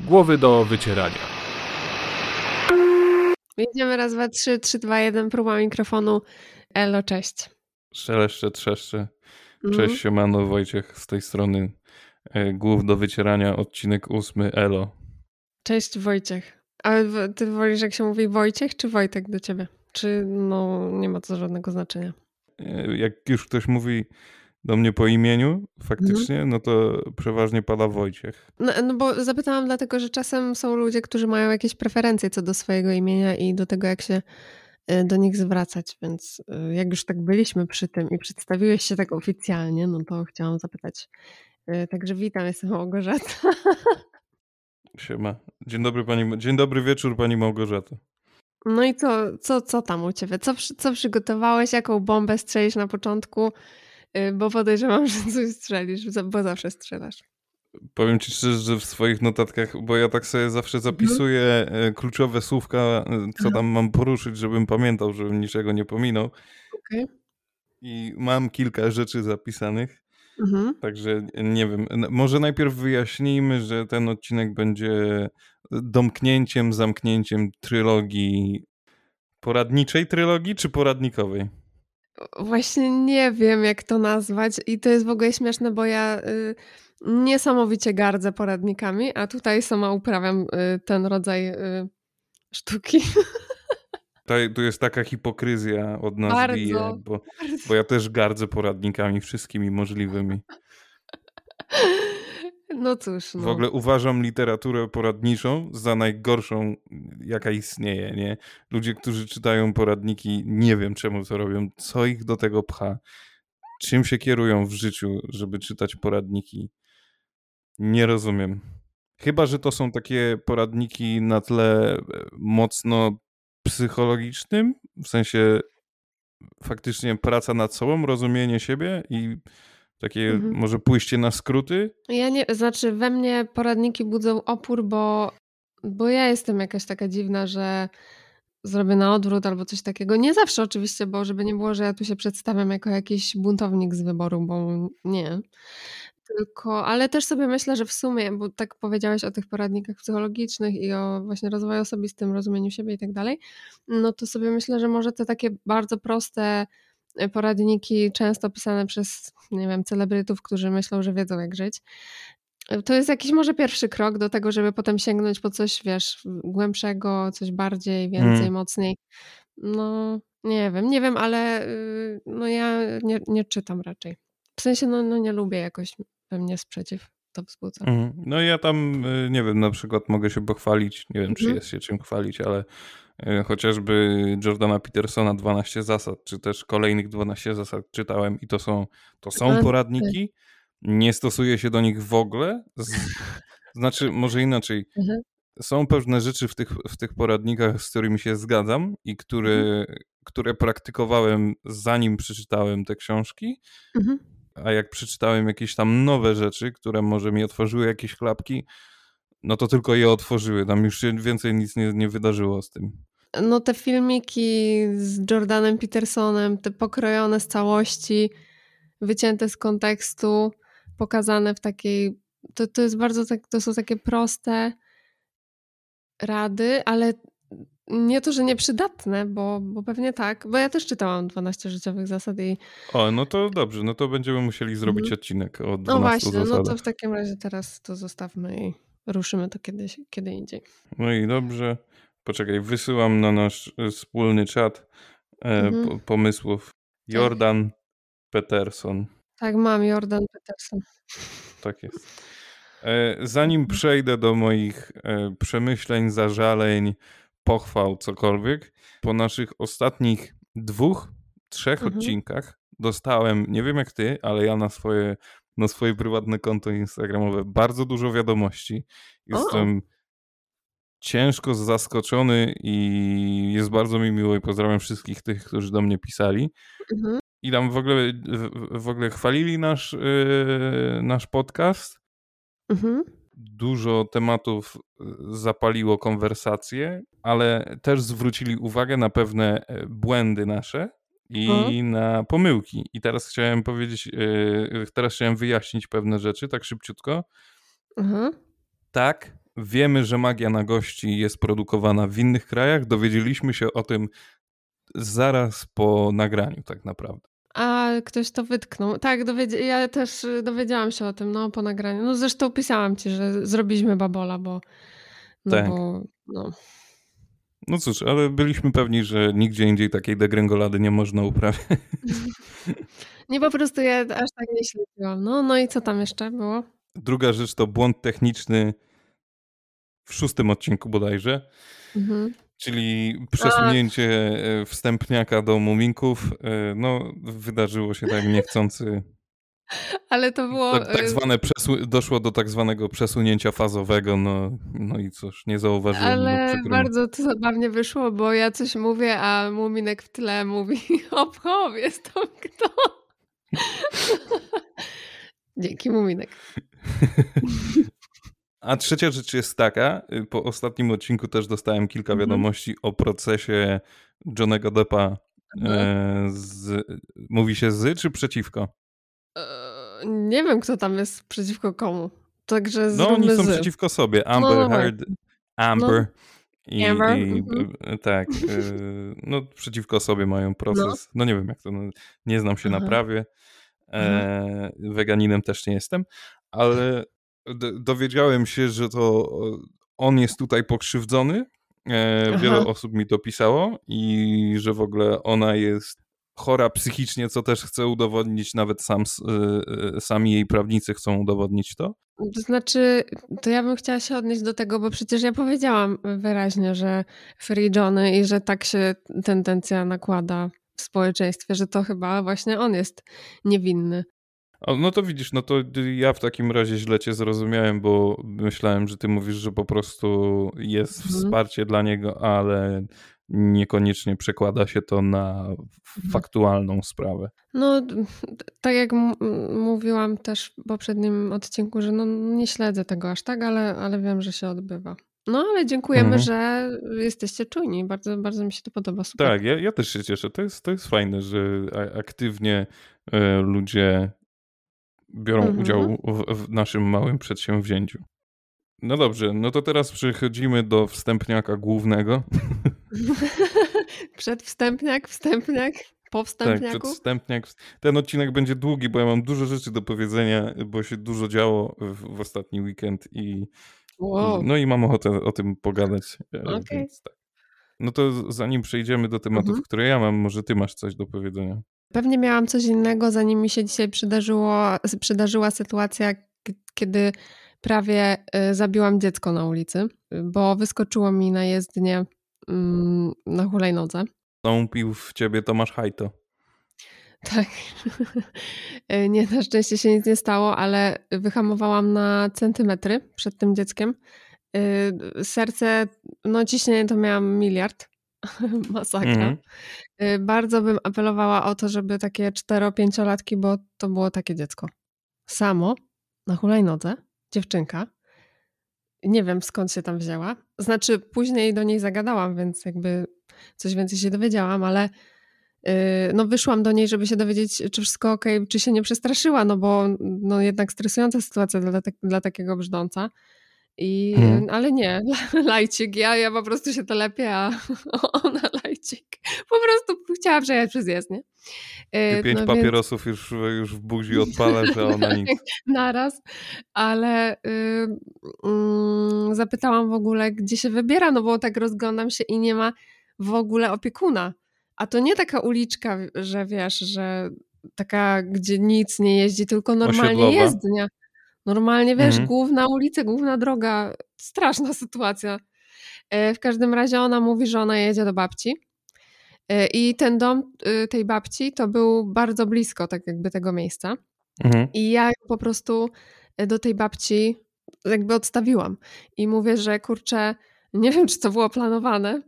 Głowy do wycierania. Jedziemy raz, dwa, trzy, trzy, dwa, jeden, próba mikrofonu. Elo, cześć. Szeleszcze, trzeszcze. Mhm. Cześć, siemano, Wojciech z tej strony. E, Głów do wycierania, odcinek ósmy, elo. Cześć Wojciech. Ale ty wolisz jak się mówi Wojciech czy Wojtek do ciebie? Czy no nie ma to żadnego znaczenia? E, Jak już ktoś mówi do mnie po imieniu, faktycznie, no to przeważnie pada Wojciech. No, no bo zapytałam dlatego, że czasem są ludzie, którzy mają jakieś preferencje co do swojego imienia i do tego jak się y, do nich zwracać, więc y, jak już tak byliśmy przy tym i przedstawiłeś się tak oficjalnie, no to chciałam zapytać. Y, Także witam, jestem Małgorzata. Siema. Dzień dobry, pani, dzień dobry wieczór, pani Małgorzato. No i co, co, co tam u ciebie? Co, co przygotowałeś? Jaką bombę strzelisz na początku? Y, Bo podejrzewam, że coś strzelisz, bo zawsze strzelasz. Powiem ci szczerze, że w swoich notatkach, bo ja tak sobie zawsze Mhm. zapisuję e, kluczowe słówka, e, co tam mam poruszyć, żebym pamiętał, żebym niczego nie pominął. Okej. I mam kilka rzeczy zapisanych. Mhm. Także nie wiem, może najpierw wyjaśnijmy, że ten odcinek będzie domknięciem, zamknięciem trylogii, poradniczej trylogii czy poradnikowej? Właśnie nie wiem, jak to nazwać, i to jest w ogóle śmieszne, bo ja y, niesamowicie gardzę poradnikami, a tutaj sama uprawiam y, ten rodzaj y, sztuki. Tutaj, tu jest taka hipokryzja od nas Bardzo, bije, bo, bo ja też gardzę poradnikami wszystkimi możliwymi. No cóż, no. W ogóle uważam literaturę poradniczą za najgorszą, jaka istnieje, nie? Ludzie, którzy czytają poradniki, nie wiem czemu to robią, co ich do tego pcha, czym się kierują w życiu, żeby czytać poradniki. Nie rozumiem. Chyba, że to są takie poradniki na tle e, mocno psychologicznym, w sensie faktycznie praca nad sobą, rozumienie siebie i takie Mhm. może pójście na skróty, Ja nie, znaczy we mnie poradniki budzą opór, bo, bo ja jestem jakaś taka dziwna, że zrobię na odwrót albo coś takiego. Nie zawsze oczywiście, bo żeby nie było, że ja tu się przedstawiam jako jakiś buntownik z wyboru, bo nie. Tylko, ale też sobie myślę, że w sumie, bo tak powiedziałeś o tych poradnikach psychologicznych i o właśnie rozwoju osobistym, rozumieniu siebie i tak dalej, no to sobie myślę, że może te takie bardzo proste poradniki, często pisane przez, nie wiem, celebrytów, którzy myślą, że wiedzą jak żyć, to jest jakiś może pierwszy krok do tego, żeby potem sięgnąć po coś, wiesz, głębszego, coś bardziej, więcej, Mm. mocniej. No, nie wiem, nie wiem, ale y, no ja nie, nie czytam raczej. W sensie, no, no nie lubię jakoś, we mnie sprzeciw to wzbudza. Mhm. No ja tam, y, nie wiem, na przykład mogę się pochwalić, nie wiem, czy Mhm. jest się czym chwalić, ale chociażby Jordana Petersona 12 zasad, czy też kolejnych 12 zasad czytałem i to są, to są poradniki, nie stosuję się do nich w ogóle, znaczy może inaczej, Mhm. są pewne rzeczy w tych, w tych poradnikach, z którymi się zgadzam i które, Mhm. które praktykowałem zanim przeczytałem te książki, Mhm. a jak przeczytałem jakieś tam nowe rzeczy, które może mi otworzyły jakieś klapki, no to tylko je otworzyły. Tam już się więcej nic nie, nie wydarzyło z tym. No te filmiki z Jordanem Petersonem, te pokrojone z całości, wycięte z kontekstu, pokazane w takiej, to, to jest bardzo, tak, to są takie proste rady, ale nie to, że nieprzydatne, bo, bo pewnie tak, bo ja też czytałam 12 życiowych zasad i O, no to dobrze, no to będziemy musieli zrobić Mhm. odcinek o 12 no właśnie, no zasadach. to w takim razie teraz to zostawmy i ruszymy to kiedyś, kiedy indziej. No i dobrze. Poczekaj, wysyłam na nasz e, wspólny czat e, Mhm. po, pomysłów. Jordan Peterson. Tak, mam Jordan Peterson. Tak jest. E, Zanim przejdę do moich przemyśleń, zażaleń, pochwał, cokolwiek, po naszych ostatnich dwóch, trzech Mhm. odcinkach dostałem, nie wiem jak ty, ale ja na swoje, na swoje prywatne konto instagramowe bardzo dużo wiadomości. Jestem ciężko zaskoczony i jest bardzo mi miło i pozdrawiam wszystkich tych, którzy do mnie pisali. Mhm. I tam w ogóle, w, w ogóle chwalili nasz, yy, nasz podcast. Mhm. Dużo tematów y, zapaliło konwersację, ale też zwrócili uwagę na pewne e, błędy nasze i na pomyłki. I teraz chciałem powiedzieć, yy, teraz chciałem wyjaśnić pewne rzeczy, tak szybciutko. Mhm. Tak, wiemy, że magia na gości jest produkowana w innych krajach. Dowiedzieliśmy się o tym zaraz po nagraniu, tak naprawdę. A ktoś to wytknął. Tak, dowiedz- ja też y, dowiedziałam się o tym, no, po nagraniu. No zresztą pisałam ci, że zrobiliśmy babola, bo... No Tak. bo... No. No cóż, ale byliśmy pewni, że nigdzie indziej takiej degrengolady nie można uprawiać. Nie, po prostu ja aż tak nie śledziłam. No, no i co tam jeszcze było? Druga rzecz to błąd techniczny w szóstym odcinku bodajże, Mhm. czyli przesunięcie e, wstępniaka do muminków. E, No, wydarzyło się tak niechcący. Ale to było... Tak, tak y, zwane przesu- doszło do tak zwanego przesunięcia fazowego, no, no i cóż, nie zauważyłem. no, Ale mi. bardzo to zabawnie wyszło, bo ja coś mówię, a Muminek w tle mówi hop hop, jest to kto? Dzięki Muminek. A trzecia rzecz jest taka, y, po ostatnim odcinku też dostałem kilka Mhm. wiadomości o procesie Johnego Deppa. Mhm. E, z, mówi się z czy przeciwko? Eee, Nie wiem, kto tam jest przeciwko komu. Także No oni są z. przeciwko sobie. Amber no Heard, Amber i, Amber, i mhm. e, tak, e, no przeciwko sobie mają proces. No, nie wiem jak to, no, nie znam się na Aha. prawie. E, weganinem też nie jestem, ale dowiedziałem się, że to on jest tutaj pokrzywdzony. E, wiele osób mi to pisało i że w ogóle ona jest chora psychicznie, co też chce udowodnić, nawet sam, e, e, sami jej prawnicy chcą udowodnić to. To znaczy, to ja bym chciała się odnieść do tego, bo przecież ja powiedziałam wyraźnie, że Free Johnny i że tak się tendencja nakłada w społeczeństwie, że to chyba właśnie on jest niewinny. No to widzisz, no to ja w takim razie źle cię zrozumiałem, bo myślałem, że ty mówisz, że po prostu jest Mhm. wsparcie dla niego, ale niekoniecznie przekłada się to na faktualną sprawę. No, tak jak mówiłam też w poprzednim odcinku, że no, nie śledzę tego aż tak, ale, ale wiem, że się odbywa. No, ale dziękujemy, Mhm. że jesteście czujni. Bardzo, bardzo mi się to podoba. Super. Tak, ja, ja też się cieszę. To jest, to jest fajne, że aktywnie e, ludzie biorą Mhm. udział w, w naszym małym przedsięwzięciu. No dobrze, no to teraz przechodzimy do wstępniaka głównego. Przedwstępniak, wstępniak, po Tak, wstępniaku. przedwstępniak. Ten odcinek będzie długi, bo ja mam dużo rzeczy do powiedzenia, bo się dużo działo w, w ostatni weekend i, Wow. no i mam ochotę o tym pogadać. e. Więc tak. No to zanim przejdziemy do tematów, Mhm. które ja mam, może ty masz coś do powiedzenia. Pewnie miałam coś innego, zanim mi się dzisiaj przydarzyło, przydarzyła sytuacja, kiedy prawie y, zabiłam dziecko na ulicy, bo wyskoczyło mi na jezdnię mm, na hulajnodze. Stąpił w ciebie Tomasz Hajto. Tak. Y, nie, na szczęście się nic nie stało, ale wyhamowałam na centymetry przed tym dzieckiem. Y, Serce, no ciśnienie to miałam miliard. Masakra. Y, Bardzo bym apelowała o to, żeby takie 4-5-latki, bo to było takie dziecko. Samo, na hulajnodze, dziewczynka. Nie wiem skąd się tam wzięła. Znaczy, później do niej zagadałam, więc jakby coś więcej się dowiedziałam, ale yy, no wyszłam do niej, żeby się dowiedzieć, czy wszystko ok, czy się nie przestraszyła, no bo no jednak stresująca sytuacja dla, tak- dla takiego brzdąca. I, Mhm. Ale nie, lajcik, ja, ja po prostu się telepię, a ona lajcik. Po prostu chciała przejechać przez jezdnię. Ty Yy, pięć no więc- papierosów już, już w buzi odpalasz, a ona nic. naraz, ale y, mm, zapytałam w ogóle, gdzie się wybiera, no bo tak rozglądam się i nie ma w ogóle opiekuna. A to nie taka uliczka, że wiesz, że taka, gdzie nic nie jeździ, tylko normalnie Osiedlowa. jezdnia. Normalnie, wiesz, Mhm. główna ulica, główna droga. Straszna sytuacja. E, W każdym razie ona mówi, że ona jedzie do babci. E, I ten dom y, tej babci to był bardzo blisko, tak jakby tego miejsca. Mhm. I ja po prostu e, do tej babci jakby odstawiłam. I mówię, że kurczę, nie wiem, czy to było planowane,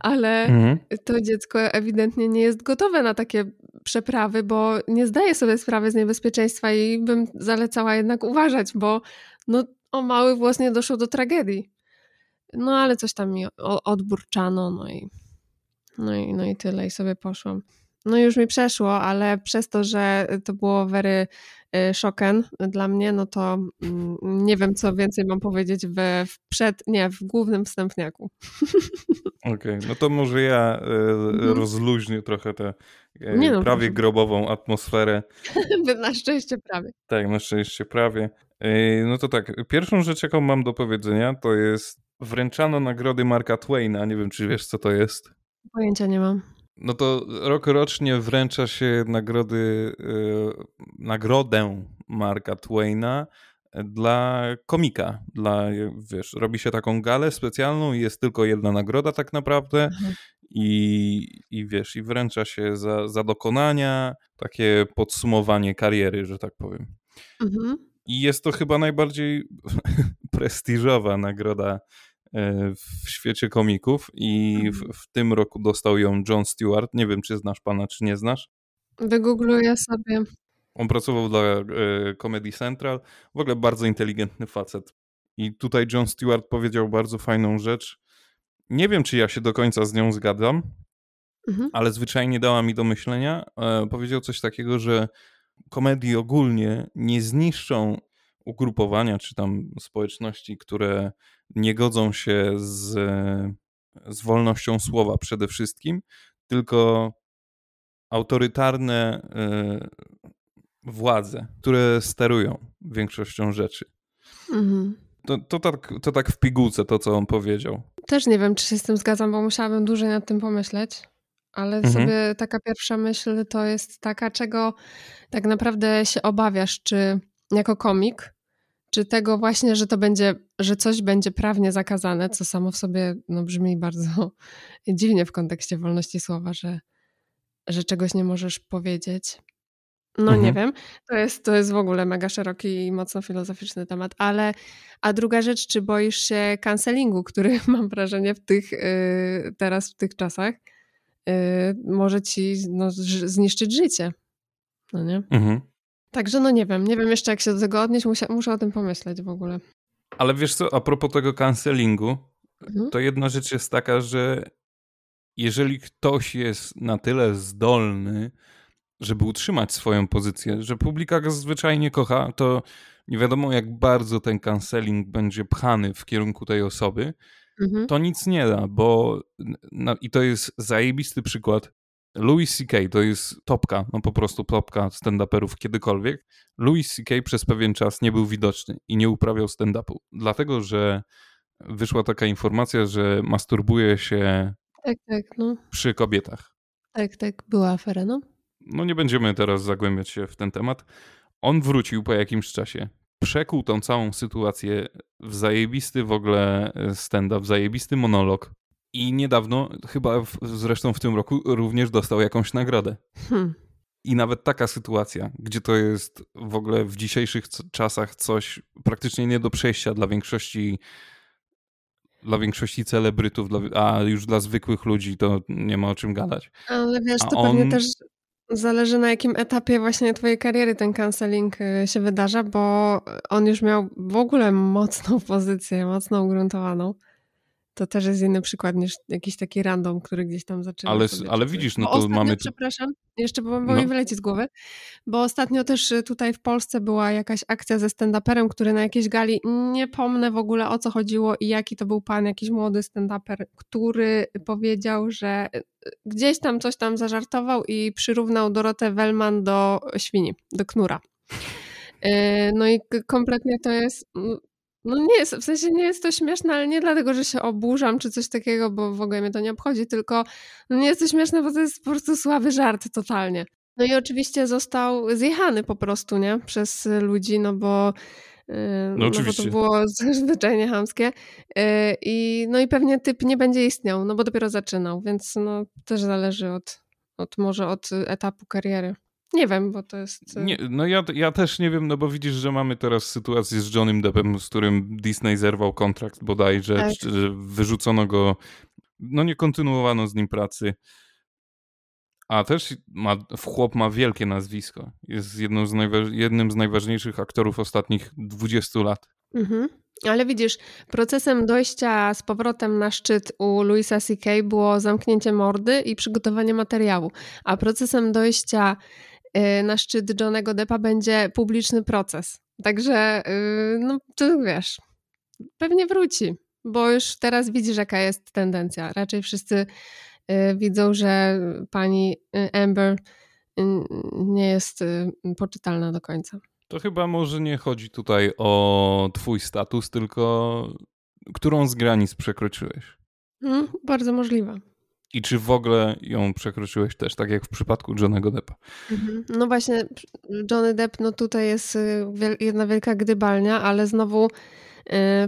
ale Mhm. to dziecko ewidentnie nie jest gotowe na takie przeprawy, bo nie zdaje sobie sprawy z niebezpieczeństwa i bym zalecała jednak uważać, bo no, o mały włos nie doszło do tragedii. No ale coś tam mi odburczano, no i No i, no i tyle, i sobie poszłam. No już mi przeszło, ale przez to, że to było very szoken dla mnie, no to mm, nie wiem, co więcej mam powiedzieć w, w przed, nie, w głównym wstępniaku. Okej, okay, no to może ja y, mhm. rozluźnię trochę tę y, no, prawie proszę. grobową atmosferę. na szczęście prawie. Tak, na szczęście prawie. no to tak, pierwszą rzecz, jaką mam do powiedzenia, to jest wręczano nagrody Marka Twaina. Nie wiem, czy wiesz, co to jest. Pojęcia nie mam. No to rok rocznie wręcza się nagrody, yy, nagrodę Marka Twaina dla komika. Dla, wiesz, robi się taką galę specjalną i jest tylko jedna nagroda tak naprawdę. Mhm. I, I wiesz, i wręcza się za, za dokonania, takie podsumowanie kariery, że tak powiem. Mhm. I jest to chyba najbardziej prestiżowa nagroda E, w świecie komików i w, mhm. w, tym roku dostał ją John Stewart. Nie wiem, czy znasz pana, czy nie znasz. Wygoogluję sobie. On pracował dla e, Comedy Central. W ogóle bardzo inteligentny facet. I tutaj John Stewart powiedział bardzo fajną rzecz. Nie wiem, czy ja się do końca z nią zgadzam, mhm. ale zwyczajnie dała mi do myślenia. E, powiedział coś takiego, że komedii ogólnie nie zniszczą ugrupowania czy tam społeczności, które nie godzą się z, z wolnością słowa przede wszystkim, tylko autorytarne y, władze, które sterują większością rzeczy. Mhm. To, to, tak, to tak w pigułce to, co on powiedział. Też nie wiem, czy się z tym zgadzam, bo musiałabym dłużej nad tym pomyśleć. Ale mhm. sobie taka pierwsza myśl to jest taka, czego tak naprawdę się obawiasz, czy jako komik, czy tego właśnie, że to będzie, że coś będzie prawnie zakazane, co samo w sobie no, brzmi bardzo dziwnie w kontekście wolności słowa, że, że czegoś nie możesz powiedzieć. No mhm. nie wiem, to jest, to jest w ogóle mega szeroki i mocno filozoficzny temat, ale a druga rzecz, czy boisz się cancelingu, który mam wrażenie w tych, yy, teraz w tych czasach yy, może ci no, zniszczyć życie, no nie? Mhm. Także no nie wiem, nie wiem jeszcze jak się do tego odnieść, muszę, muszę o tym pomyśleć w ogóle. Ale wiesz co, a propos tego cancelingu, mhm. to jedna rzecz jest taka, że jeżeli ktoś jest na tyle zdolny, żeby utrzymać swoją pozycję, że publika go zwyczajnie kocha, to nie wiadomo jak bardzo ten canceling będzie pchany w kierunku tej osoby, mhm. to nic nie da, bo no, i to jest zajebisty przykład. Louis C.K. to jest topka, no po prostu topka stand-uperów kiedykolwiek. Louis C.K. przez pewien czas nie był widoczny i nie uprawiał stand-upu, dlatego że wyszła taka informacja, że masturbuje się tak, tak, no. przy kobietach. Tak, tak, była afera, no. No nie będziemy teraz zagłębiać się w ten temat. On wrócił po jakimś czasie. Przekuł tą całą sytuację w zajebisty w ogóle stand-up, w zajebisty monolog. I niedawno, chyba w, zresztą w tym roku, również dostał jakąś nagrodę. Hmm. I nawet taka sytuacja, gdzie to jest w ogóle w dzisiejszych czasach coś praktycznie nie do przejścia dla większości dla większości celebrytów, a już dla zwykłych ludzi to nie ma o czym gadać. Ale wiesz, to on... pewnie też zależy na jakim etapie właśnie twojej kariery ten canceling y, się wydarza, bo on już miał w ogóle mocną pozycję, mocno ugruntowaną. To też jest inny przykład niż jakiś taki random, który gdzieś tam zaczyna. Ale, ale widzisz, no to ostatnio, mamy. Przepraszam, jeszcze bo, bo no. mi wyleci z głowy, bo ostatnio też y, tutaj w Polsce była jakaś akcja ze stand-uperem, który na jakiejś gali, nie pomnę w ogóle o co chodziło i jaki to był pan, jakiś młody stand-uper, który powiedział, że y, gdzieś tam coś tam zażartował i przyrównał Dorotę Wellman do świni, do knura. Y, no i kompletnie to jest no nie jest, w sensie nie jest to śmieszne, ale nie dlatego, że się oburzam czy coś takiego, bo w ogóle mnie to nie obchodzi, tylko no nie jest to śmieszne, bo to jest po prostu słaby żart totalnie. No i oczywiście został zjechany po prostu, nie? Przez ludzi, no bo yy, no, no bo to było zwyczajnie hamskie. Yy, I, no i pewnie typ nie będzie istniał, no bo dopiero zaczynał, więc no też zależy od, od może od etapu kariery. Nie wiem, bo to jest. Nie, no ja, ja też nie wiem, no bo widzisz, że mamy teraz sytuację z Johnnym Deppem, z którym Disney zerwał kontrakt bodajże, tak. że wyrzucono go, no nie kontynuowano z nim pracy. A też ma, chłop ma wielkie nazwisko. Jest jedną z jednym z najważniejszych aktorów ostatnich 20 lat. Mhm. Ale widzisz, procesem dojścia z powrotem na szczyt u Louisa C.K. było zamknięcie mordy i przygotowanie materiału, a procesem dojścia na szczyt Johnego Deppa będzie publiczny proces. Także, y, no, to wiesz, pewnie wróci, bo już teraz widzisz, jaka jest tendencja. Raczej wszyscy y, widzą, że pani Amber nie jest poczytalna do końca. To chyba może nie chodzi tutaj o twój status, tylko którą z granic przekroczyłeś? Hmm, bardzo możliwe. I czy w ogóle ją przekroczyłeś też, tak jak w przypadku Johnego Deppa? Mhm. No właśnie, Johnny Depp, no tutaj jest y, jedna wielka gdybalnia, ale znowu y,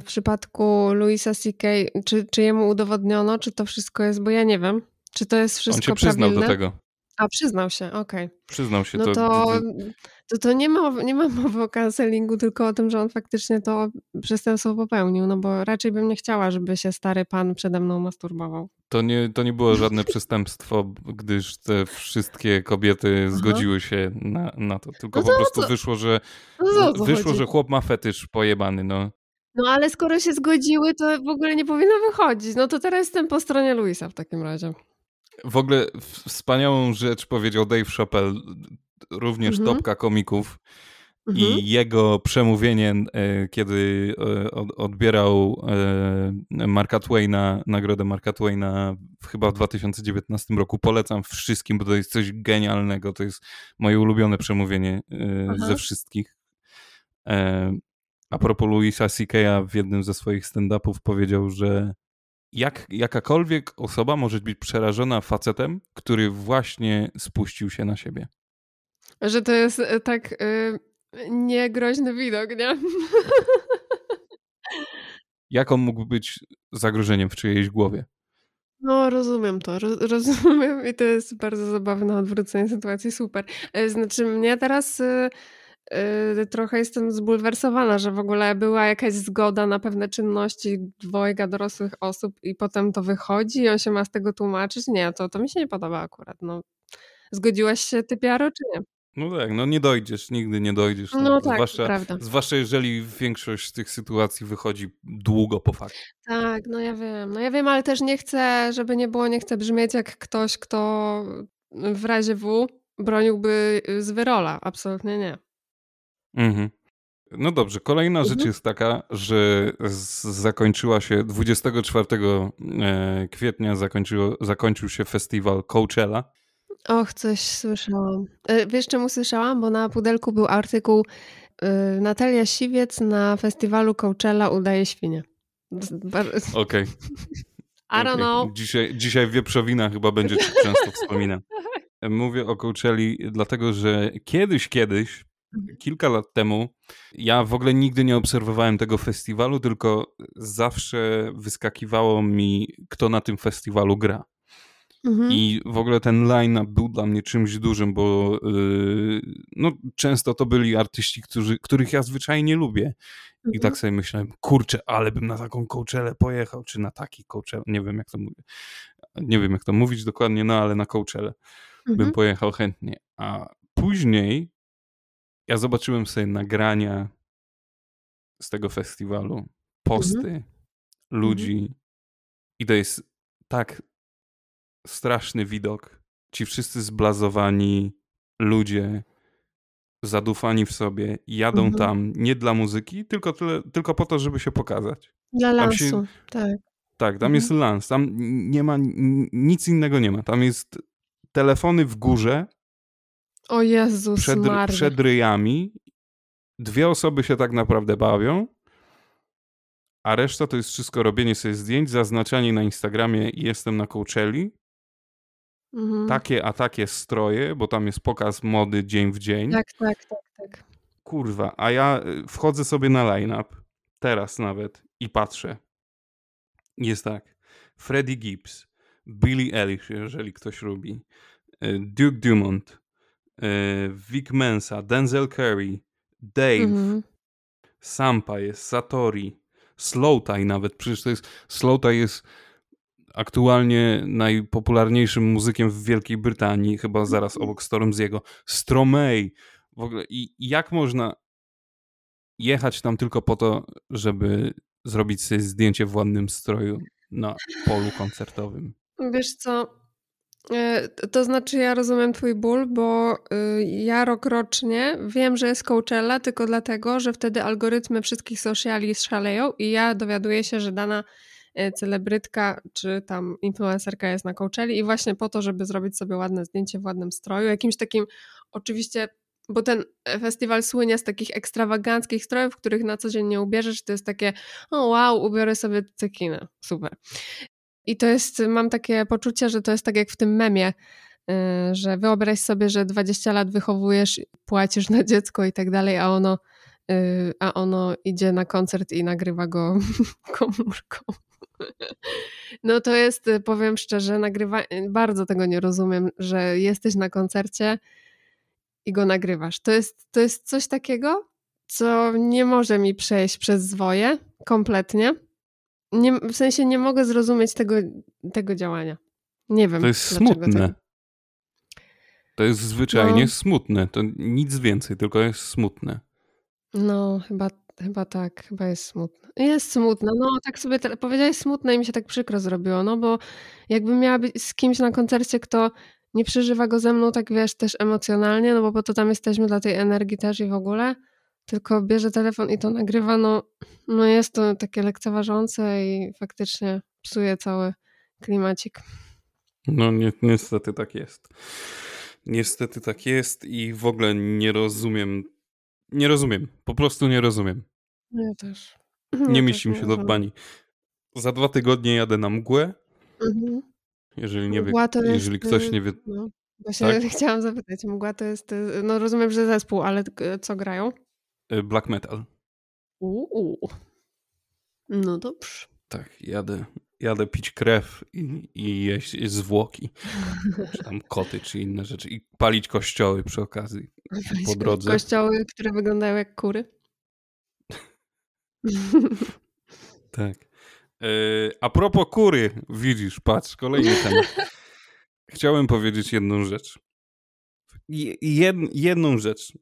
w przypadku Louisa C.K., czy, czy jemu udowodniono, czy to wszystko jest, bo ja nie wiem, czy to jest wszystko On się przyznał prawilne? do tego. A, przyznał się, okej. Okay. Przyznał się. No to, to, to, to, nie, ma, nie ma mowy o cancelingu, tylko o tym, że on faktycznie to przestępstwo popełnił, no bo raczej bym nie chciała, żeby się stary pan przede mną masturbował. To nie, to nie było żadne przestępstwo, gdyż te wszystkie kobiety zgodziły się na, na to, tylko no to, po prostu to, wyszło, że no wyszło, że chłop ma fetysz pojebany, no. No ale skoro się zgodziły, to w ogóle nie powinno wychodzić. No to teraz jestem po stronie Luisa w takim razie. W ogóle wspaniałą rzecz powiedział Dave Chappelle, również mhm. topka komików. Mhm. I jego przemówienie, e, kiedy e, odbierał e, Marka Twaina, nagrodę Marka Twaina chyba w 2019 roku, polecam wszystkim, bo to jest coś genialnego. To jest moje ulubione przemówienie Aha. ze wszystkich. A propos Louisa C.K.'a w jednym ze swoich stand-upów powiedział, że jak jakakolwiek osoba może być przerażona facetem, który właśnie spuścił się na siebie. Że to jest e, tak yy, niegroźny widok, nie? Jak on mógł być zagrożeniem w czyjejś głowie? No, rozumiem to, rozumiem i to jest bardzo zabawne odwrócenie sytuacji, super. E, znaczy mnie teraz Yy, trochę jestem zbulwersowana, że w ogóle była jakaś zgoda na pewne czynności dwojga dorosłych osób i potem to wychodzi i on się ma z tego tłumaczyć. Nie, to, to mi się nie podoba akurat. No, zgodziłaś się ty, Piaro, czy nie? No tak, no nie dojdziesz, nigdy nie dojdziesz. No, no tak, zwłaszcza, prawda. Zwłaszcza jeżeli większość z tych sytuacji wychodzi długo po fakcie. Tak, no ja wiem, no ja wiem, ale też nie chcę, żeby nie było, nie chcę brzmieć jak ktoś, kto w razie W broniłby z wyrola. Absolutnie nie. Mhm. No dobrze, kolejna mhm. rzecz jest taka, że zakończyła się 24 e, kwietnia zakończyło, zakończył się festiwal Coachella. Och, coś słyszałam. E, wiesz czemu słyszałam? Bo na pudelku był artykuł e, Natalia Siwiec na festiwalu Coachella udaje świnie. Okej. Okay. I don't know. Dzisiaj, dzisiaj wieprzowina chyba będzie często wspomina. Mówię o Coachelli dlatego, że kiedyś, kiedyś. Kilka lat temu ja w ogóle nigdy nie obserwowałem tego festiwalu, tylko zawsze wyskakiwało mi, kto na tym festiwalu gra. Mhm. I w ogóle ten line-up był dla mnie czymś dużym, bo yy, no, często to byli artyści, którzy, których ja zwyczajnie lubię. Mhm. I tak mhm. sobie myślałem, kurczę, ale bym na taką Coachellę pojechał, czy na taki Coachella, nie wiem jak to mówię. Nie wiem jak to mówić dokładnie, no ale na Coachellę mhm. bym pojechał chętnie. A później ja zobaczyłem sobie nagrania z tego festiwalu, posty mhm. ludzi mhm. i to jest tak straszny widok. Ci wszyscy zblazowani ludzie, zadufani w sobie, jadą mhm. tam nie dla muzyki, tylko, tyle, tylko po to, żeby się pokazać. Dla lansu, się, tak. Tak, tam jest mhm. lans, tam nie ma, nic innego nie ma. Tam jest telefony w górze, o Jezus przed, przed ryjami. Dwie osoby się tak naprawdę bawią, a reszta to jest wszystko robienie sobie zdjęć, zaznaczanie na Instagramie jestem na Coachelli. Mhm. Takie a takie stroje, bo tam jest pokaz mody dzień w dzień. Tak, tak, tak, tak. Kurwa, a ja y, wchodzę sobie na line-up, teraz nawet, i patrzę. Jest tak. Freddie Gibbs, Billy Eilish, jeżeli ktoś lubi, y, Duke Dumont, Vic Mensa, Denzel Curry, Dave, mhm. Sampa jest, Satori, Slowtie nawet, przecież to jest, Slowtie jest aktualnie najpopularniejszym muzykiem w Wielkiej Brytanii, chyba zaraz mhm. obok Stormziego, Stromae, w ogóle i jak można jechać tam tylko po to, żeby zrobić sobie zdjęcie w ładnym stroju na polu koncertowym? Wiesz co, to znaczy ja rozumiem twój ból, bo y, ja rok rocznie wiem, że jest Coachella tylko dlatego, że wtedy algorytmy wszystkich sociali szaleją i ja dowiaduję się, że dana e, celebrytka czy tam influencerka jest na Coachelli i właśnie po to, żeby zrobić sobie ładne zdjęcie w ładnym stroju, jakimś takim oczywiście bo ten festiwal słynie z takich ekstrawaganckich strojów, których na co dzień nie ubierzesz, to jest takie, o wow, ubiorę sobie cekinę, super. I to jest, mam takie poczucie, że to jest tak jak w tym memie, y, że wyobraź sobie, że 20 lat wychowujesz, płacisz na dziecko i tak dalej, a ono, y, a ono idzie na koncert i nagrywa go komórką. No to jest, powiem szczerze, nagrywa, bardzo tego nie rozumiem, że jesteś na koncercie, i go nagrywasz. To jest, to jest coś takiego, co nie może mi przejść przez zwoje kompletnie. Nie, w sensie nie mogę zrozumieć tego, tego działania. Nie wiem. To jest smutne. To jest zwyczajnie no. smutne. To nic więcej, tylko jest smutne. No, chyba, chyba tak. Chyba jest smutne. Jest smutne. No, tak sobie powiedziałeś smutne i mi się tak przykro zrobiło, no bo jakbym miała być z kimś na koncercie, kto nie przeżywa go ze mną tak, wiesz, też emocjonalnie, no bo po to tam jesteśmy dla tej energii też i w ogóle, tylko bierze telefon i to nagrywa, no, no jest to takie lekceważące i faktycznie psuje cały klimacik. No ni niestety tak jest. Niestety tak jest i w ogóle nie rozumiem, nie rozumiem, po prostu nie rozumiem. Ja też. Nie ja mieści mi się do bani. Za dwa tygodnie jadę na mgłę. Mhm. Jeżeli nie wie, jest, jeżeli ktoś nie wie. No, właśnie tak? chciałam zapytać, mgła to jest, no rozumiem, że zespół, ale co grają? Y, black metal. Uuu. No dobrze. Tak, jadę, jadę pić krew i, i jeść zwłoki. czy tam koty, czy inne rzeczy. I palić kościoły przy okazji. Po drodze. Kościoły, które wyglądają jak kury. tak. Yy, a propos kury, widzisz, patrz, kolejny temat. Chciałem powiedzieć jedną rzecz. Jed, jedną rzecz.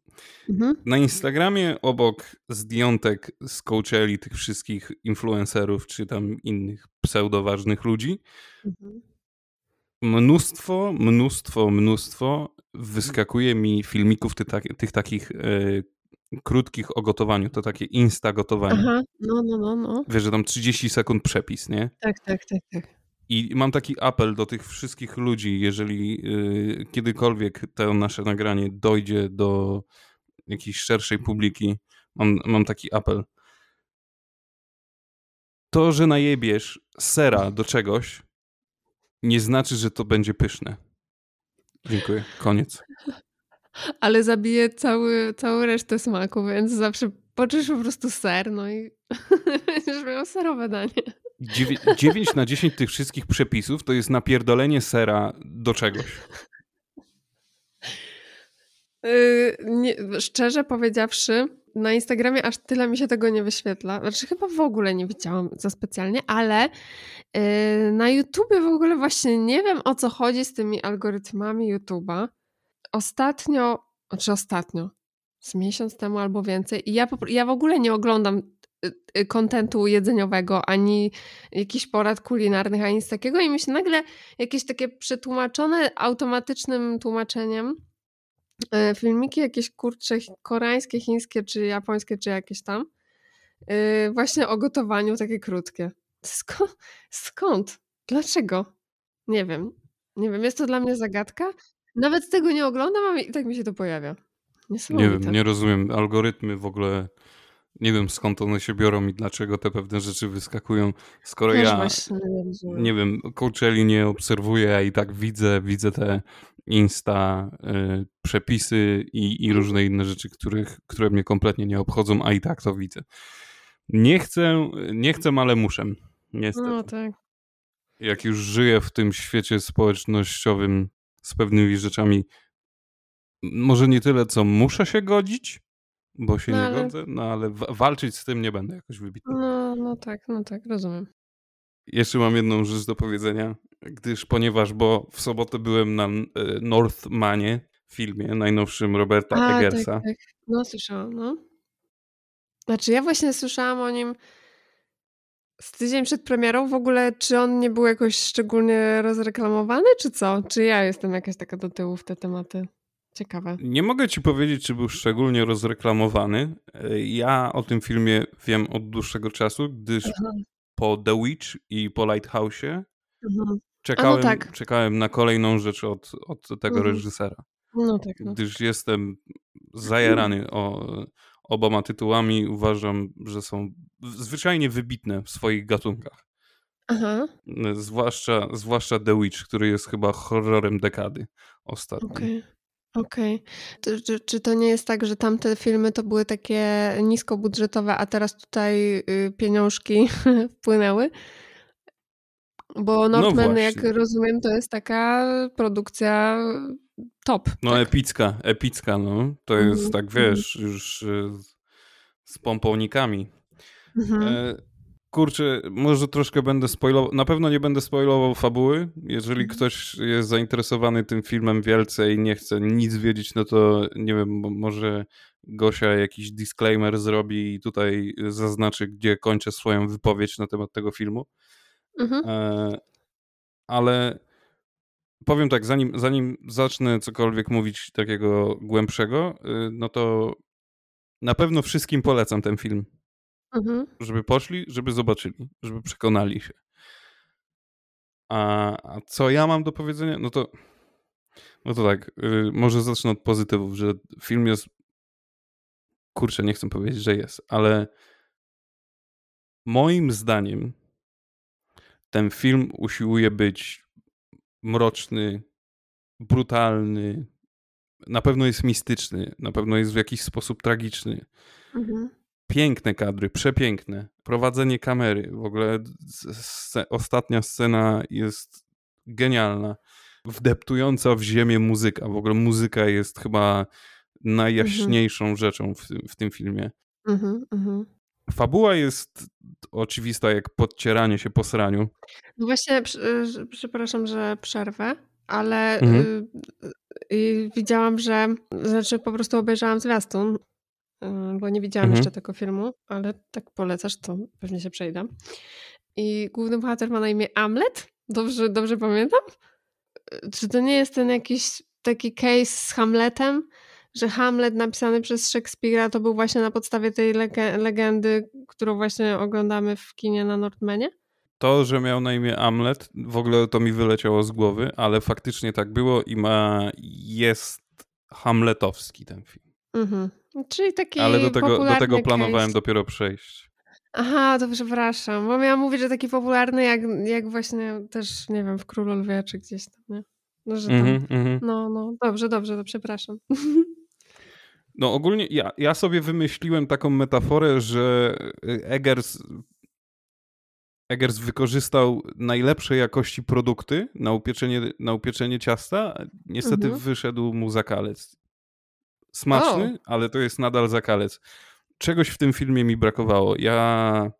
Mhm. Na Instagramie obok zdjątek z Coachelli tych wszystkich influencerów czy tam innych pseudoważnych ludzi mhm. mnóstwo, mnóstwo, mnóstwo wyskakuje mi filmików tych, tych takich yy, krótkich o gotowaniu, to takie insta gotowanie. Aha, no, no, no, no. Wiesz, że tam 30 sekund przepis, nie? Tak, tak, tak, tak. I mam taki apel do tych wszystkich ludzi, jeżeli yy, kiedykolwiek to nasze nagranie dojdzie do jakiejś szerszej publiki, mam, mam taki apel. To, że najebiesz sera do czegoś, nie znaczy, że to będzie pyszne. Dziękuję. Koniec ale zabije cały, całą resztę smaku, więc zawsze poczujesz po prostu ser, no i będziesz miał serowe danie. 9 na 10 tych wszystkich przepisów to jest napierdolenie sera do czegoś. Yy, nie, szczerze powiedziawszy, na Instagramie aż tyle mi się tego nie wyświetla. Znaczy, chyba w ogóle nie widziałam za specjalnie, ale yy, na YouTubie w ogóle właśnie nie wiem o co chodzi z tymi algorytmami YouTuba ostatnio, znaczy ostatnio, z miesiąc temu albo więcej, i ja, ja w ogóle nie oglądam y, y, kontentu jedzeniowego, ani jakichś porad kulinarnych, ani nic takiego i mi się nagle jakieś takie przetłumaczone automatycznym tłumaczeniem y, filmiki jakieś kurcze koreańskie, chińskie, czy japońskie, czy jakieś tam właśnie o gotowaniu, takie krótkie. Skąd? Skąd? Dlaczego? Nie wiem. Nie wiem, jest to dla mnie zagadka. Nawet tego nie oglądam, a i tak mi się to pojawia. Nie wiem, nie rozumiem. Algorytmy w ogóle, nie wiem skąd one się biorą i dlaczego te pewne rzeczy wyskakują. Skoro Też ja, nie, nie wiem, Coachelli nie obserwuję, a i tak widzę, widzę te Insta y, przepisy i, i różne inne rzeczy, których, które mnie kompletnie nie obchodzą, a i tak to widzę. Nie chcę, nie chcę, ale muszę. Niestety. No tak. Jak już żyję w tym świecie społecznościowym z pewnymi rzeczami może nie tyle, co muszę się godzić, bo się no, nie ale... godzę, no ale walczyć z tym nie będę jakoś wybitny. No, no tak, no tak, rozumiem. Jeszcze mam jedną rzecz do powiedzenia, gdyż ponieważ, bo w sobotę byłem na e, Northmanie, filmie najnowszym Roberta A, Eggersa. Tak, tak. No słyszałam, no. Znaczy ja właśnie słyszałam o nim Z tydzień przed premierą w ogóle, czy on nie był jakoś szczególnie rozreklamowany, czy co? Czy ja jestem jakaś taka do tyłu w te tematy? Ciekawe. Nie mogę ci powiedzieć, czy był szczególnie rozreklamowany. Ja o tym filmie wiem od dłuższego czasu, gdyż po The Witch i po Lighthouse'ie mhm. czekałem, no tak. czekałem na kolejną rzecz od, od tego mhm. reżysera. No tak, no gdyż jestem zajarany o, oboma tytułami. Uważam, że są zwyczajnie wybitne w swoich gatunkach. Aha. Zwłaszcza, zwłaszcza The Witch, który jest chyba horrorem dekady ostatnio. Okay. Okej. Okay. Czy, czy to nie jest tak, że tamte filmy to były takie niskobudżetowe, a teraz tutaj y, pieniążki wpłynęły? Bo no Northman, no jak rozumiem, to jest taka produkcja top. No tak? epicka, epicka, no. To jest mm, tak, wiesz, mm. już y, z pomponikami. Mm -hmm. e, kurczę, może troszkę będę spoilował, na pewno nie będę spoilował fabuły. Jeżeli mhm. ktoś jest zainteresowany tym filmem wielce i nie chce nic wiedzieć, no to nie wiem, może Gosia jakiś disclaimer zrobi i tutaj zaznaczy, gdzie kończę swoją wypowiedź na temat tego filmu. Mhm. E, ale powiem tak, zanim, zanim zacznę cokolwiek mówić takiego głębszego, y, no to na pewno wszystkim polecam ten film. Mhm. Żeby poszli, żeby zobaczyli, żeby przekonali się. A, a, co ja mam do powiedzenia? No to, no to tak, yy, może zacznę od pozytywów, że film jest. Kurczę, nie chcę powiedzieć, że jest, ale moim zdaniem ten film usiłuje być mroczny, brutalny, na pewno jest mistyczny, na pewno jest w jakiś sposób tragiczny. Mhm piękne kadry, przepiękne. Prowadzenie kamery, w ogóle ostatnia scena jest genialna. Wdeptująca w ziemię muzyka. W ogóle muzyka jest chyba najjaśniejszą mhm. rzeczą w, w, tym filmie. Mhm, mhm. Fabuła jest oczywista jak podcieranie się po sraniu. No właśnie, przepraszam, że przerwę, ale mhm. y, y, widziałam, że, znaczy po prostu obejrzałam zwiastun bo nie widziałam mhm. jeszcze tego filmu, ale tak polecasz, to pewnie się przejdę. I główny bohater ma na imię Amlet? Dobrze, dobrze pamiętam? Yy, czy to nie jest ten jakiś taki case z Hamletem, że Hamlet napisany przez Szekspira to był właśnie na podstawie tej legendy, którą właśnie oglądamy w kinie na Nordmenie? To, że miał na imię Amlet, w ogóle to mi wyleciało z głowy, ale faktycznie tak było i ma jest hamletowski ten film. Mhm. Czyli taki Ale do tego, do tego planowałem case. dopiero przejść. Aha, to przepraszam, bo miałam mówić, że taki popularny jak, jak właśnie też, nie wiem, w Królu Lwie czy gdzieś tam, nie? No, że tam, mm -hmm. no, no, dobrze, dobrze, to przepraszam. No ogólnie ja, ja sobie wymyśliłem taką metaforę, że Eggers, Eggers wykorzystał najlepszej jakości produkty na upieczenie, na upieczenie ciasta, niestety mhm. wyszedł mu zakalec smaczny, o. ale to jest nadal zakalec. Czegoś w tym filmie mi brakowało. Ja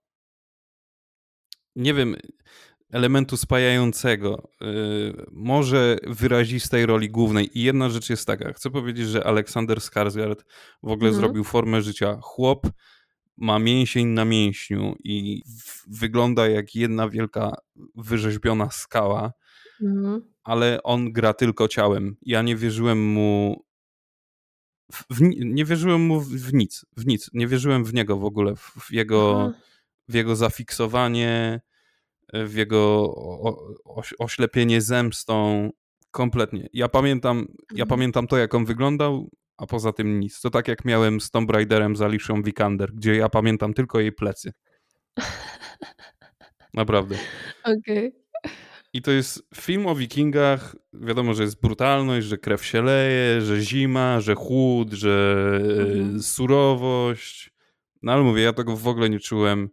nie wiem, elementu spajającego, yy, może wyrazistej roli głównej. I jedna rzecz jest taka, chcę powiedzieć, że Aleksander Skarsgård w ogóle mhm. zrobił formę życia. Chłop ma mięsień na mięśniu i wygląda jak jedna wielka wyrzeźbiona skała, mhm. ale on gra tylko ciałem. Ja nie wierzyłem mu w, nie wierzyłem mu w, w, nic, w nic. Nie wierzyłem w niego w ogóle, w, jego, w jego zafiksowanie, w jego o, o, oślepienie zemstą. Kompletnie. Ja pamiętam, ja mhm. pamiętam to, jak on wyglądał, a poza tym nic. To tak jak miałem z Tomb Raiderem z Alicia Vikander, gdzie ja pamiętam tylko jej plecy. Naprawdę. Okej. Okay. I to jest film o wikingach. Wiadomo, że jest brutalność, że krew się leje, że zima, że chłód, że mhm. surowość. No ale mówię, ja tego w ogóle nie czułem.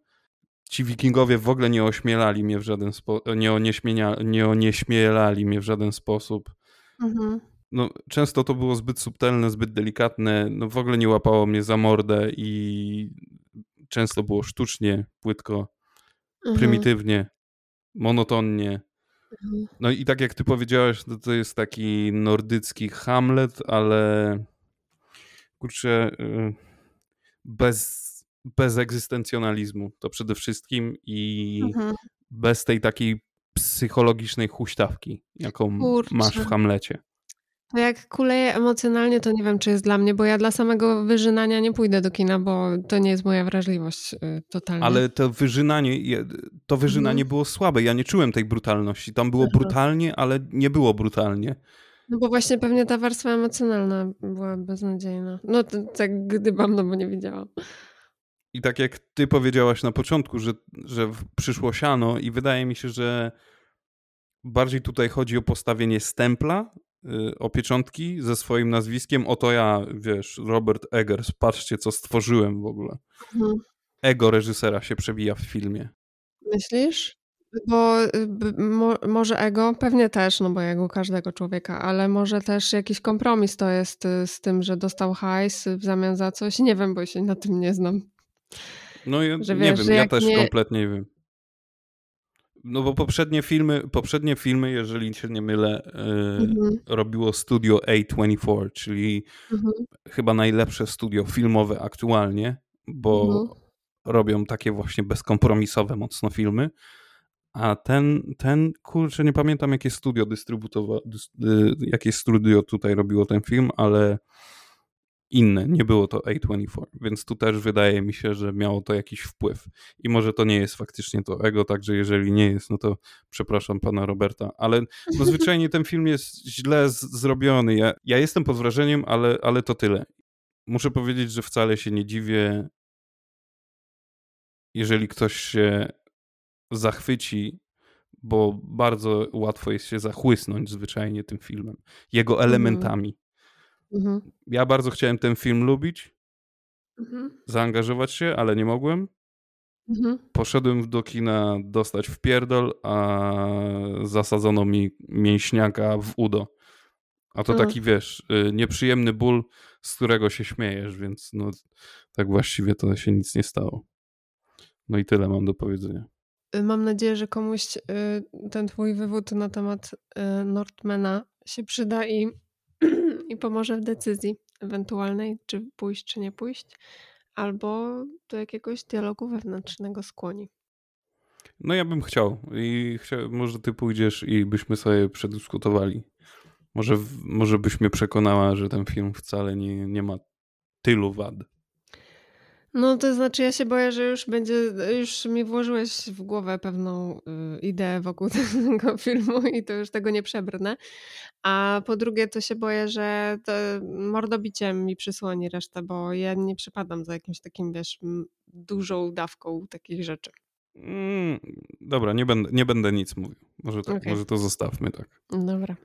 Ci wikingowie w ogóle nie ośmielali mnie w żaden sposób, nie, onieśmienia, nie onieśmielali mnie w żaden sposób. Mhm. No, często to było zbyt subtelne, zbyt delikatne, no w ogóle nie łapało mnie za mordę i często było sztucznie, płytko, mhm. prymitywnie, monotonnie. No i tak jak ty powiedziałaś, to, to jest taki nordycki Hamlet, ale kurczę, y, bez, bez egzystencjonalizmu, to przede wszystkim i Mhm. bez tej takiej psychologicznej huśtawki, jaką masz w Kurczę. Hamlecie. To jak kuleję emocjonalnie, to nie wiem, czy jest dla mnie, bo ja dla samego wyżynania nie pójdę do kina, bo to nie jest moja wrażliwość y, totalnie. Ale to wyżynanie, to wyżynanie Mhm. było słabe. Ja nie czułem tej brutalności. Tam było Aha. brutalnie, ale nie było brutalnie. No bo właśnie pewnie ta warstwa emocjonalna była beznadziejna. No to tak gdybam, no bo nie wiedziałam. I tak jak ty powiedziałaś na początku, że, że przyszło siano i wydaje mi się, że bardziej tutaj chodzi o postawienie stempla, o pieczątki ze swoim nazwiskiem. Oto ja, wiesz, Robert Eggers, patrzcie co stworzyłem w ogóle. Mhm. Ego reżysera się przewija w filmie. Myślisz? Bo y, mo, może ego, pewnie też, no bo ego każdego człowieka, ale może też jakiś kompromis to jest y, z tym, że dostał hajs w zamian za coś. Nie wiem, bo się na tym nie znam. No ja Że nie wiesz, wiem, że ja też nie- kompletnie nie wiem. No bo poprzednie filmy, poprzednie filmy, jeżeli się nie mylę, y, Mhm, robiło studio A24, czyli mhm, chyba najlepsze studio filmowe aktualnie, bo mhm. robią takie właśnie bezkompromisowe mocno filmy. A ten, ten kurczę, nie pamiętam jakie studio dystrybutowa, dys, y, jakie studio tutaj robiło ten film, ale inne, nie było to A24, więc tu też wydaje mi się, że miało to jakiś wpływ. I może to nie jest faktycznie to ego, także jeżeli nie jest, no to przepraszam pana Roberta, ale no zwyczajnie ten film jest źle zrobiony. Ja, ja jestem pod wrażeniem, ale, ale to tyle. Muszę powiedzieć, że wcale się nie dziwię, jeżeli ktoś się zachwyci, bo bardzo łatwo jest się zachłysnąć zwyczajnie tym filmem, jego elementami. Mhm, Ja bardzo chciałem ten film lubić, mhm, zaangażować się, ale nie mogłem. mhm. Poszedłem do kina dostać w pierdol, a zasadzono mi mięśniaka w udo. A to A. taki, wiesz, y, nieprzyjemny ból, z którego się śmiejesz, więc no tak właściwie to się nic nie stało. No i tyle mam do powiedzenia. Y, Mam nadzieję, że komuś y, ten twój wywód na temat Nordmana się przyda i, i pomoże w decyzji ewentualnej, czy pójść, czy nie pójść, albo do jakiegoś dialogu wewnętrznego skłoni. No ja bym chciał i może ty pójdziesz i byśmy sobie przedyskutowali. Może, może byś mnie przekonała, że ten film wcale nie, nie ma tylu wad. No to znaczy ja się boję, że już będzie, już mi włożyłeś w głowę pewną y, ideę wokół tego filmu i to już tego nie przebrnę. A po drugie to się boję, że to mordobiciem mi przysłoni resztę, bo ja nie przypadam za jakimś takim, wiesz, dużą dawką takich rzeczy. Mm, dobra, nie będę, nie będę nic mówił. Może, tak, Okej. może to zostawmy tak. Dobra.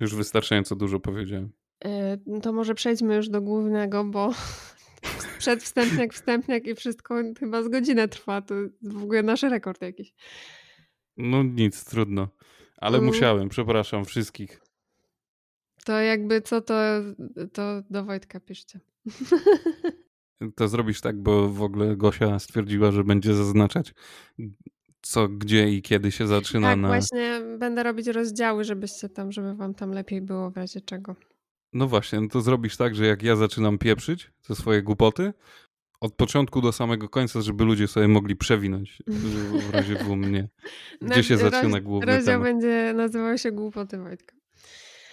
Już wystarczająco dużo powiedziałem. Y, To może przejdźmy już do głównego, bo przedwstępniak, wstępniak i wszystko chyba z godzinę trwa. To w ogóle nasz rekord jakiś. No nic, trudno. Ale Mm. musiałem, przepraszam wszystkich. To jakby co, to, to do Wojtka piszcie. To zrobisz tak, bo w ogóle Gosia stwierdziła, że będzie zaznaczać co, gdzie i kiedy się zaczyna tak, na... właśnie będę robić rozdziały, żebyście tam, żeby wam tam lepiej było w razie czego. No właśnie, no to zrobisz tak, że jak ja zaczynam pieprzyć te swoje głupoty, od początku do samego końca, żeby ludzie sobie mogli przewinąć w- razie w mnie. Gdzie się Roz- zaczyna główny Rozdział temat. będzie nazywał się Głupoty Wojtka.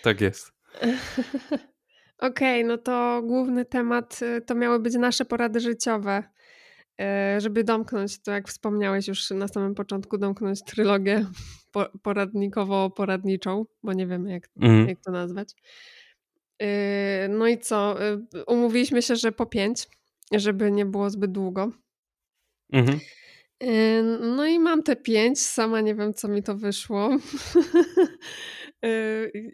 Tak jest. Okej, no to główny temat y, to miały być nasze porady życiowe. y, Żeby domknąć, to jak wspomniałeś już na samym początku, domknąć trylogię po- poradnikowo-poradniczą, bo nie wiemy jak, Mhm. jak to nazwać. Y, No i co? y, Umówiliśmy się, że po pięć, żeby nie było zbyt długo. Mhm. Y, No i mam te pięć, sama nie wiem, co mi to wyszło.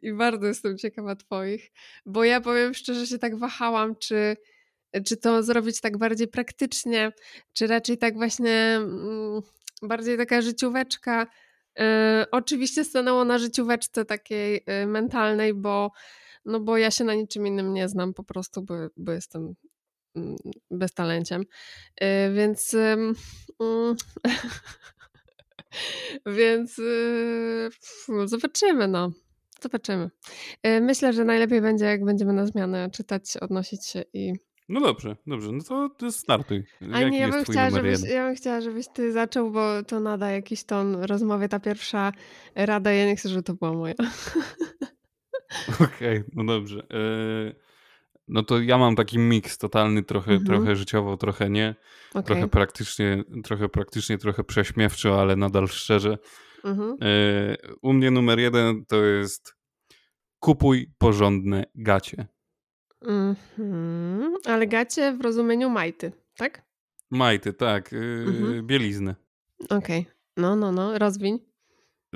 I bardzo jestem ciekawa Twoich, bo ja powiem szczerze, się tak wahałam, czy, czy to zrobić tak bardziej praktycznie, czy raczej tak właśnie mm, bardziej taka życióweczka. Oczywiście stanęło na życióweczce takiej mentalnej, bo, no bo ja się na niczym innym nie znam po prostu, bo, bo jestem mm, beztalenciem. Y, Więc. ym, mm, Więc y, pf, zobaczymy, no. Zobaczymy. Y, Myślę, że najlepiej będzie, jak będziemy na zmianę czytać, odnosić się i, No dobrze, dobrze, no to, to startuj. A nie, ja bym, chciała, żebyś, jeden? ja bym chciała, żebyś ty zaczął, bo to nada jakiś ton rozmowy. Ta pierwsza rada, ja nie chcę, żeby to była moja. Okej, no dobrze. E, No to ja mam taki miks totalny, trochę, Mhm. trochę życiowo, trochę nie. Trochę Okej. praktycznie, trochę praktycznie, trochę prześmiewczo, ale nadal szczerze. Mhm. E, U mnie numer jeden to jest kupuj porządne gacie. Mhm. Ale gacie w rozumieniu majty, tak? Majty, tak, e, Mhm. bieliznę. Okej. No, no, no, rozwiń.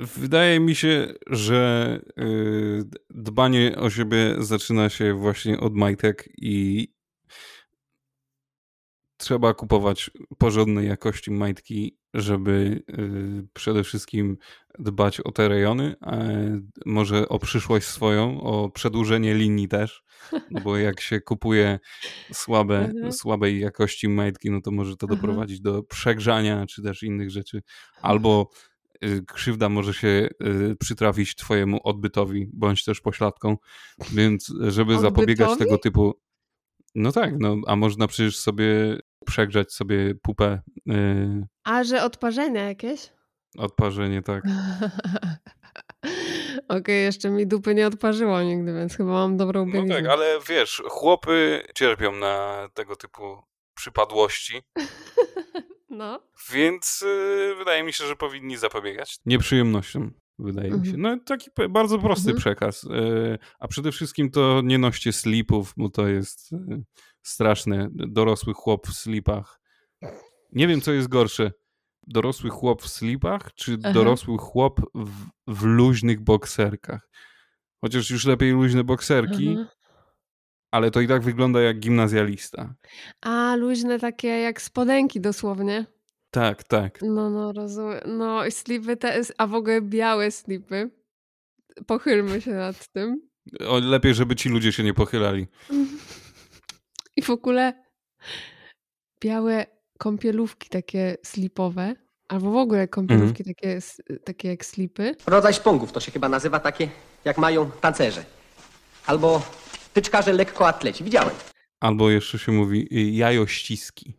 Wydaje mi się, że y, dbanie o siebie zaczyna się właśnie od majtek i trzeba kupować porządnej jakości majtki, żeby y, przede wszystkim dbać o te rejony, a może o przyszłość swoją, o przedłużenie linii też, bo jak się kupuje słabe, Mhm. słabej jakości majtki, no to może to Aha. doprowadzić do przegrzania czy też innych rzeczy, albo y, krzywda może się y, przytrafić twojemu odbytowi, bądź też pośladką, więc żeby zapobiegać Odbytowi? tego typu no tak, no a można przecież sobie przegrzać sobie pupę, y, A, że odparzenia jakieś? odparzenie, tak. Okej, jeszcze mi dupy nie odparzyło nigdy, więc chyba mam dobrą No bieliznę. tak, ale wiesz, chłopy cierpią na tego typu przypadłości, No. więc y, wydaje mi się, że powinni zapobiegać nieprzyjemnościom. Wydaje mi się. Mhm. No taki bardzo prosty Mhm. przekaz. y, A przede wszystkim to nie noście slipów, bo to jest y, straszne. Dorosły chłop w slipach. Nie wiem, co jest gorsze. Dorosły chłop w slipach, czy Aha. dorosły chłop w, w luźnych bokserkach? Chociaż już lepiej luźne bokserki, Aha. Ale to i tak wygląda jak gimnazjalista. A, luźne takie jak spodenki dosłownie. Tak, tak. No, no, rozumiem. No, i slipy te, a w ogóle białe slipy. Pochylmy się nad tym. O, lepiej, żeby ci ludzie się nie pochylali. I w ogóle białe kąpielówki takie slipowe, albo w ogóle kąpielówki takie, s- takie jak slipy. Rodzaj szpongów to się chyba nazywa takie, jak mają tancerze. Albo tyczkarze lekkoatleci. Widziałem. Albo jeszcze się mówi y, jajościski.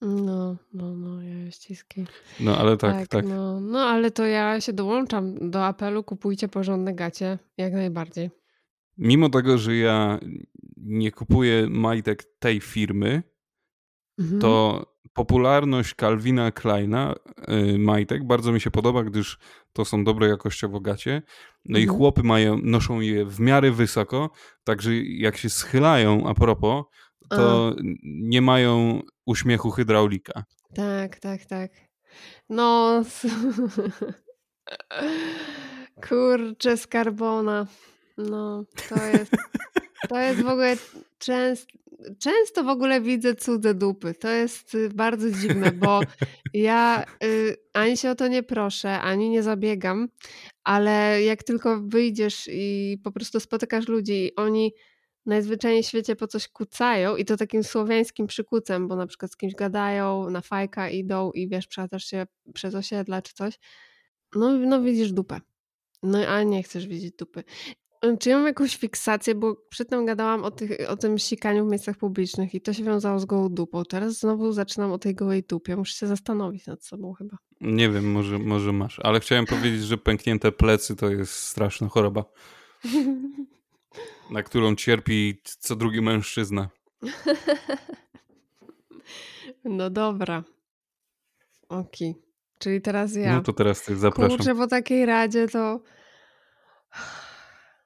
No, no, no, ja ściski. No ale tak, tak. No, no, ale to ja się dołączam do apelu, kupujcie porządne gacie, jak najbardziej. Mimo tego, że ja nie kupuję majtek tej firmy, Mhm. to popularność Calvina Kleina y, majtek bardzo mi się podoba, gdyż to są dobre jakościowo gacie. No i Mhm. chłopy mają, noszą je w miarę wysoko, także jak się schylają a propos, to nie mają uśmiechu hydraulika. Tak, tak, tak. No, kurczę, skarbona. No, to jest, to jest w ogóle często, często w ogóle widzę cudze dupy. To jest y, bardzo dziwne, bo ja y, ani się o to nie proszę, ani nie zabiegam, ale jak tylko wyjdziesz i po prostu spotykasz ludzi i oni najzwyczajniej w świecie po coś kucają i to takim słowiańskim przykucem, bo na przykład z kimś gadają, na fajka idą i wiesz, przechadzasz się przez osiedla czy coś, no, no widzisz dupę. No a nie chcesz widzieć dupy. Y, Czy ja mam jakąś fiksację, bo przedtem gadałam o, tych, o tym sikaniu w miejscach publicznych i to się wiązało z gołą dupą. Teraz znowu zaczynam o tej gołej dupie. Muszę się zastanowić nad sobą chyba. Nie wiem, może, może masz, ale chciałem powiedzieć, że pęknięte plecy to jest straszna choroba, na którą cierpi co drugi mężczyzna. No dobra. Okej. Czyli teraz ja. No to teraz ty, zapraszam. Kurczę, po takiej radzie to.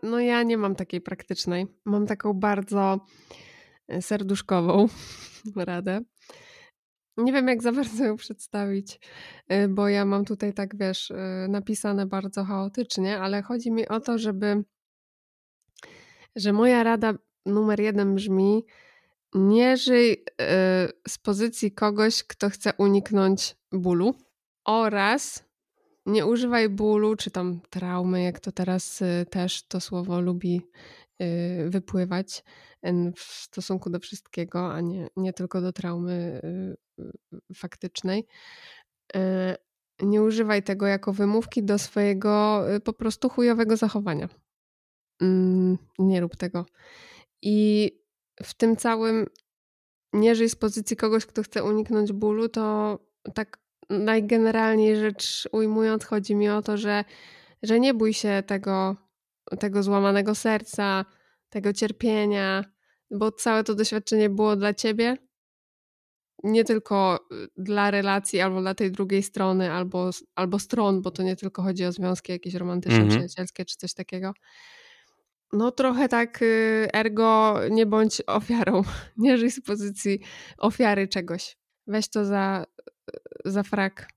No ja nie mam takiej praktycznej. Mam taką bardzo e, serduszkową radę. Nie wiem, jak za bardzo ją przedstawić, y, bo ja mam tutaj tak, wiesz, y, napisane bardzo chaotycznie, ale chodzi mi o to, żeby, że moja rada numer jeden brzmi: nie żyj z pozycji kogoś, kto chce uniknąć bólu, oraz nie używaj bólu, czy tam traumy, jak to teraz y, też to słowo lubi y, wypływać w stosunku do wszystkiego, a nie, nie tylko do traumy y, faktycznej. Y, Nie używaj tego jako wymówki do swojego po prostu chujowego zachowania. Mm, Nie rób tego. I w tym całym nie żyj z pozycji kogoś, kto chce uniknąć bólu, to tak najgeneralniej rzecz ujmując, chodzi mi o to, że, że nie bój się tego, tego złamanego serca, tego cierpienia, bo całe to doświadczenie było dla ciebie, nie tylko y, dla relacji, albo dla tej drugiej strony, albo, albo stron, bo to nie tylko chodzi o związki jakieś romantyczne, Mhm. przyjacielskie czy coś takiego. No trochę tak y, ergo nie bądź ofiarą, nie żyj z pozycji ofiary czegoś. Weź to za, za frak.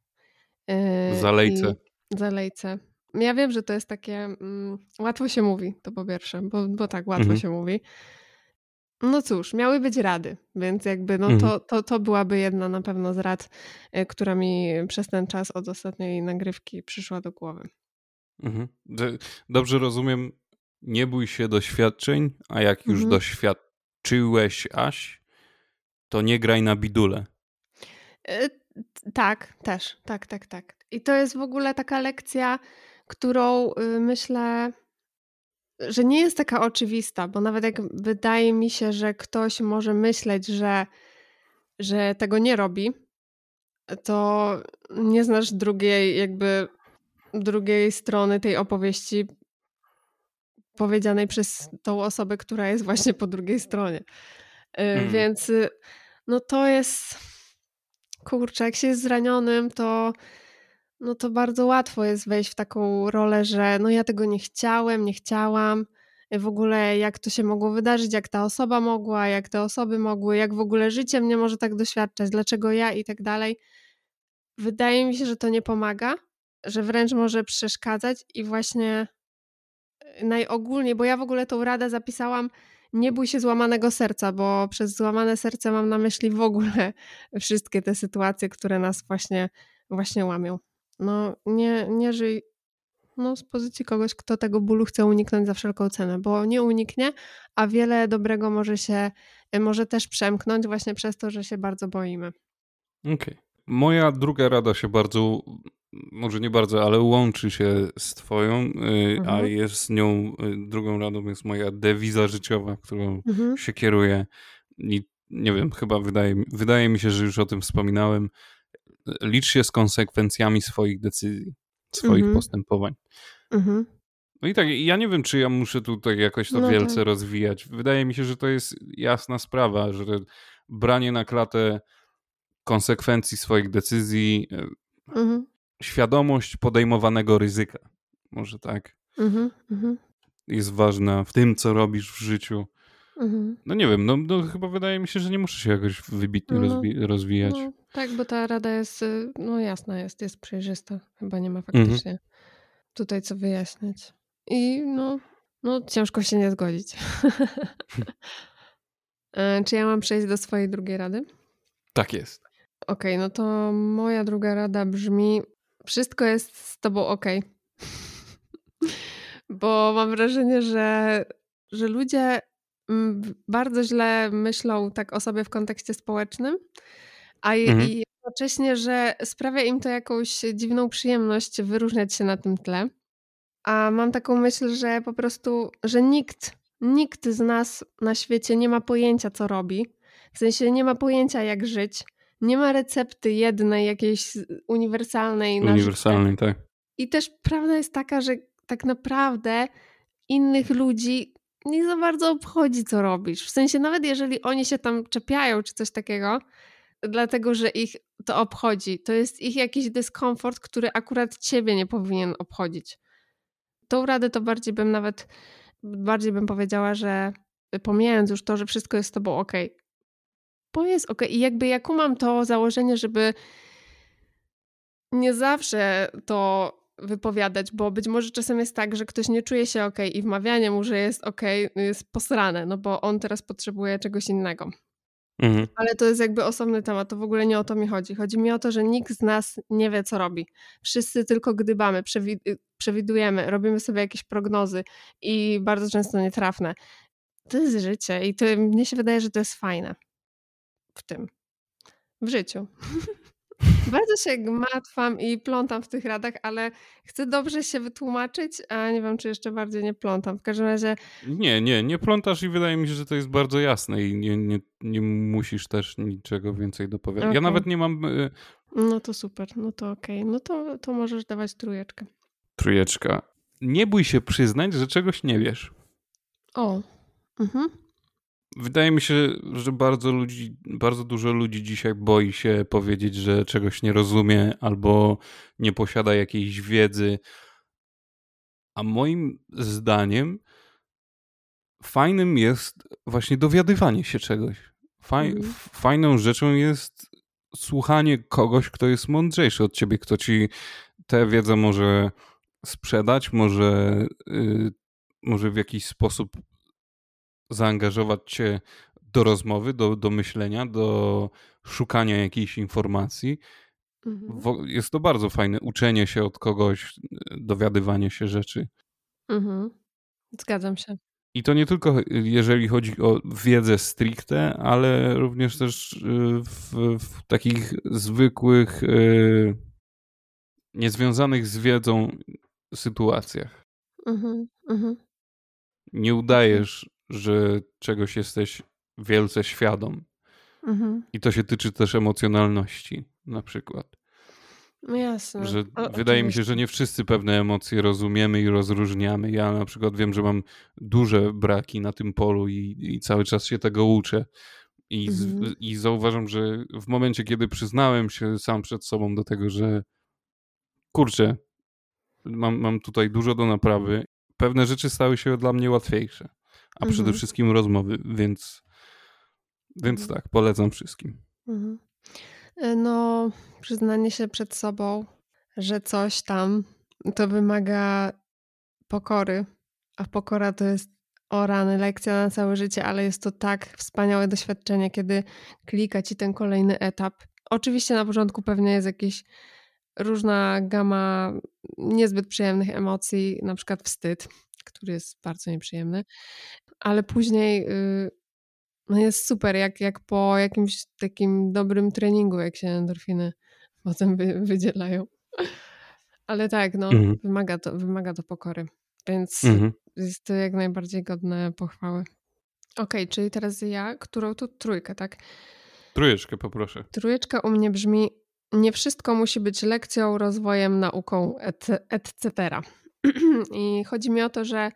y, Za lejce. i- Za lejce. Ja wiem, że to jest takie, mm, łatwo się mówi, to po pierwsze, bo, bo tak, łatwo Mhm. się mówi. No cóż, miały być rady, więc jakby no Mhm. to, to, to byłaby jedna na pewno z rad, y, która mi przez ten czas od ostatniej nagrywki przyszła do głowy. Mhm. Dobrze rozumiem, nie bój się doświadczeń, a jak już Mhm. doświadczyłeś Aś, to nie graj na bidule. Y, Tak, też, tak, tak, tak. I to jest w ogóle taka lekcja, którą y, myślę, że nie jest taka oczywista, bo nawet jak wydaje mi się, że ktoś może myśleć, że, że tego nie robi, to nie znasz drugiej, jakby drugiej strony tej opowieści powiedzianej przez tą osobę, która jest właśnie po drugiej stronie. Mhm. Więc no to jest kurczę, jak się jest zranionym, to no to bardzo łatwo jest wejść w taką rolę, że no ja tego nie chciałem, nie chciałam. W ogóle jak to się mogło wydarzyć, jak ta osoba mogła, jak te osoby mogły, jak w ogóle życie mnie może tak doświadczać, dlaczego ja i tak dalej. Wydaje mi się, że to nie pomaga, że wręcz może przeszkadzać i właśnie y, najogólniej, bo ja w ogóle tą radę zapisałam nie bój się złamanego serca, bo przez złamane serce mam na myśli w ogóle wszystkie te sytuacje, które nas właśnie, właśnie łamią. No nie, nie żyj no, z pozycji kogoś, kto tego bólu chce uniknąć za wszelką cenę, bo nie uniknie, a wiele dobrego może się, może też przemknąć właśnie przez to, że się bardzo boimy. Okej. Moja druga rada się bardzo, może nie bardzo, ale łączy się z twoją, y, a Mhm. jest z nią, y, drugą radą jest moja dewiza życiowa, którą Mhm. się kieruję i nie wiem, chyba wydaje, mi- wydaje mi się, że już o tym wspominałem. Licz się z konsekwencjami swoich decyzji, swoich Mhm. postępowań. Mhm. No i tak, ja nie wiem, czy ja muszę tutaj jakoś to No wielce tak. rozwijać. Wydaje mi się, że to jest jasna sprawa, że branie na klatę konsekwencji swoich decyzji, e, Mhm. Świadomość podejmowanego ryzyka, może tak, Mhm. Mhm. jest ważna w tym, co robisz w życiu. Mhm. No nie wiem, no, no chyba wydaje mi się, że nie muszę się jakoś wybitnie No, rozwi- rozwijać. No, tak, bo ta rada jest, y, no jasna jest, jest przejrzysta. Chyba nie ma Mhm. faktycznie tutaj co wyjaśniać. I no, no ciężko się nie zgodzić. E, Czy ja mam przejść do swojej drugiej rady? Tak jest. Okej, no to moja druga rada brzmi: wszystko jest z tobą ok. Bo mam wrażenie, że, że ludzie mm, bardzo źle myślą tak o sobie w kontekście społecznym, a Mhm. i jednocześnie, że sprawia im to jakąś dziwną przyjemność wyróżniać się na tym tle. A mam taką myśl, że po prostu, że nikt, nikt z nas na świecie nie ma pojęcia, co robi. W sensie nie ma pojęcia, jak żyć. Nie ma recepty jednej, jakiejś uniwersalnej. Uniwersalny, tak. I też prawda jest taka, że tak naprawdę innych ludzi nie za bardzo obchodzi, co robisz. W sensie, nawet jeżeli oni się tam czepiają czy coś takiego, dlatego że ich to obchodzi, to jest ich jakiś dyskomfort, który akurat ciebie nie powinien obchodzić. Tą radę to bardziej bym nawet, bardziej bym powiedziała, że pomijając już to, że wszystko jest z tobą ok, bo jest ok. I jakby ja kumam to założenie, żeby nie zawsze to wypowiadać, bo być może czasem jest tak, że ktoś nie czuje się ok i wmawianie mu, że jest ok, jest posrane, no bo on teraz potrzebuje czegoś innego. Mhm. Ale to jest jakby osobny temat, to w ogóle nie o to mi chodzi. Chodzi mi o to, że nikt z nas nie wie, co robi. Wszyscy tylko gdybamy, przewi- przewidujemy, robimy sobie jakieś prognozy i bardzo często nietrafne. To jest życie i to, mnie się wydaje, że to jest fajne w tym. W życiu. Bardzo się gmatwam i plątam w tych radach, ale chcę dobrze się wytłumaczyć, a nie wiem, czy jeszcze bardziej nie plątam. W każdym razie Nie, nie, nie plątasz i wydaje mi się, że to jest bardzo jasne i nie, nie, nie musisz też niczego więcej dopowiadać. Ja Okej. nawet nie mam y, no to super, no to okej. No to, to możesz dawać trójeczkę. trójeczka. Nie bój się przyznać, że czegoś nie wiesz. O. Mhm. Wydaje mi się, że bardzo, ludzi, bardzo dużo ludzi dzisiaj boi się powiedzieć, że czegoś nie rozumie albo nie posiada jakiejś wiedzy. A moim zdaniem fajnym jest właśnie dowiadywanie się czegoś. Faj, f- Fajną rzeczą jest słuchanie kogoś, kto jest mądrzejszy od ciebie, kto ci tę wiedzę może sprzedać, może, y, może w jakiś sposób zaangażować cię do rozmowy, do, do myślenia, do szukania jakiejś informacji. Mhm. Jest to bardzo fajne uczenie się od kogoś, dowiadywanie się rzeczy. Mhm. Zgadzam się. I to nie tylko jeżeli chodzi o wiedzę stricte, ale również też y, w, w takich zwykłych, y, niezwiązanych z wiedzą sytuacjach. Mhm. Mhm. Nie udajesz, że czegoś jesteś wielce świadom. Mhm. I to się tyczy też emocjonalności, na przykład. No jasne. Że O- wydaje mi się, że nie wszyscy pewne emocje rozumiemy i rozróżniamy. Ja na przykład wiem, że mam duże braki na tym polu i, i cały czas się tego uczę. I, z, Mhm. I zauważam, że w momencie, kiedy przyznałem się sam przed sobą do tego, że kurczę, mam, mam tutaj dużo do naprawy, pewne rzeczy stały się dla mnie łatwiejsze. A przede Mhm. wszystkim rozmowy, więc, więc Mhm. tak, polecam wszystkim. Mhm. E, No, przyznanie się przed sobą, że coś tam, to wymaga pokory, a pokora to jest o rany, lekcja na całe życie, ale jest to tak wspaniałe doświadczenie, kiedy klika ci ten kolejny etap. Oczywiście na początku pewnie jest jakaś różna gama niezbyt przyjemnych emocji, na przykład wstyd, który jest bardzo nieprzyjemny, ale później y, no jest super, jak, jak po jakimś takim dobrym treningu, jak się endorfiny potem wy, wydzielają. Ale tak, no, Mhm. wymaga, to, wymaga to pokory, więc Mhm. jest to jak najbardziej godne pochwały. Okej, czyli teraz ja, którą tu trójkę, tak? Trójeczkę poproszę. Trójeczka u mnie brzmi: Nie wszystko musi być lekcją, rozwojem, nauką, et, etc. I chodzi mi o to, że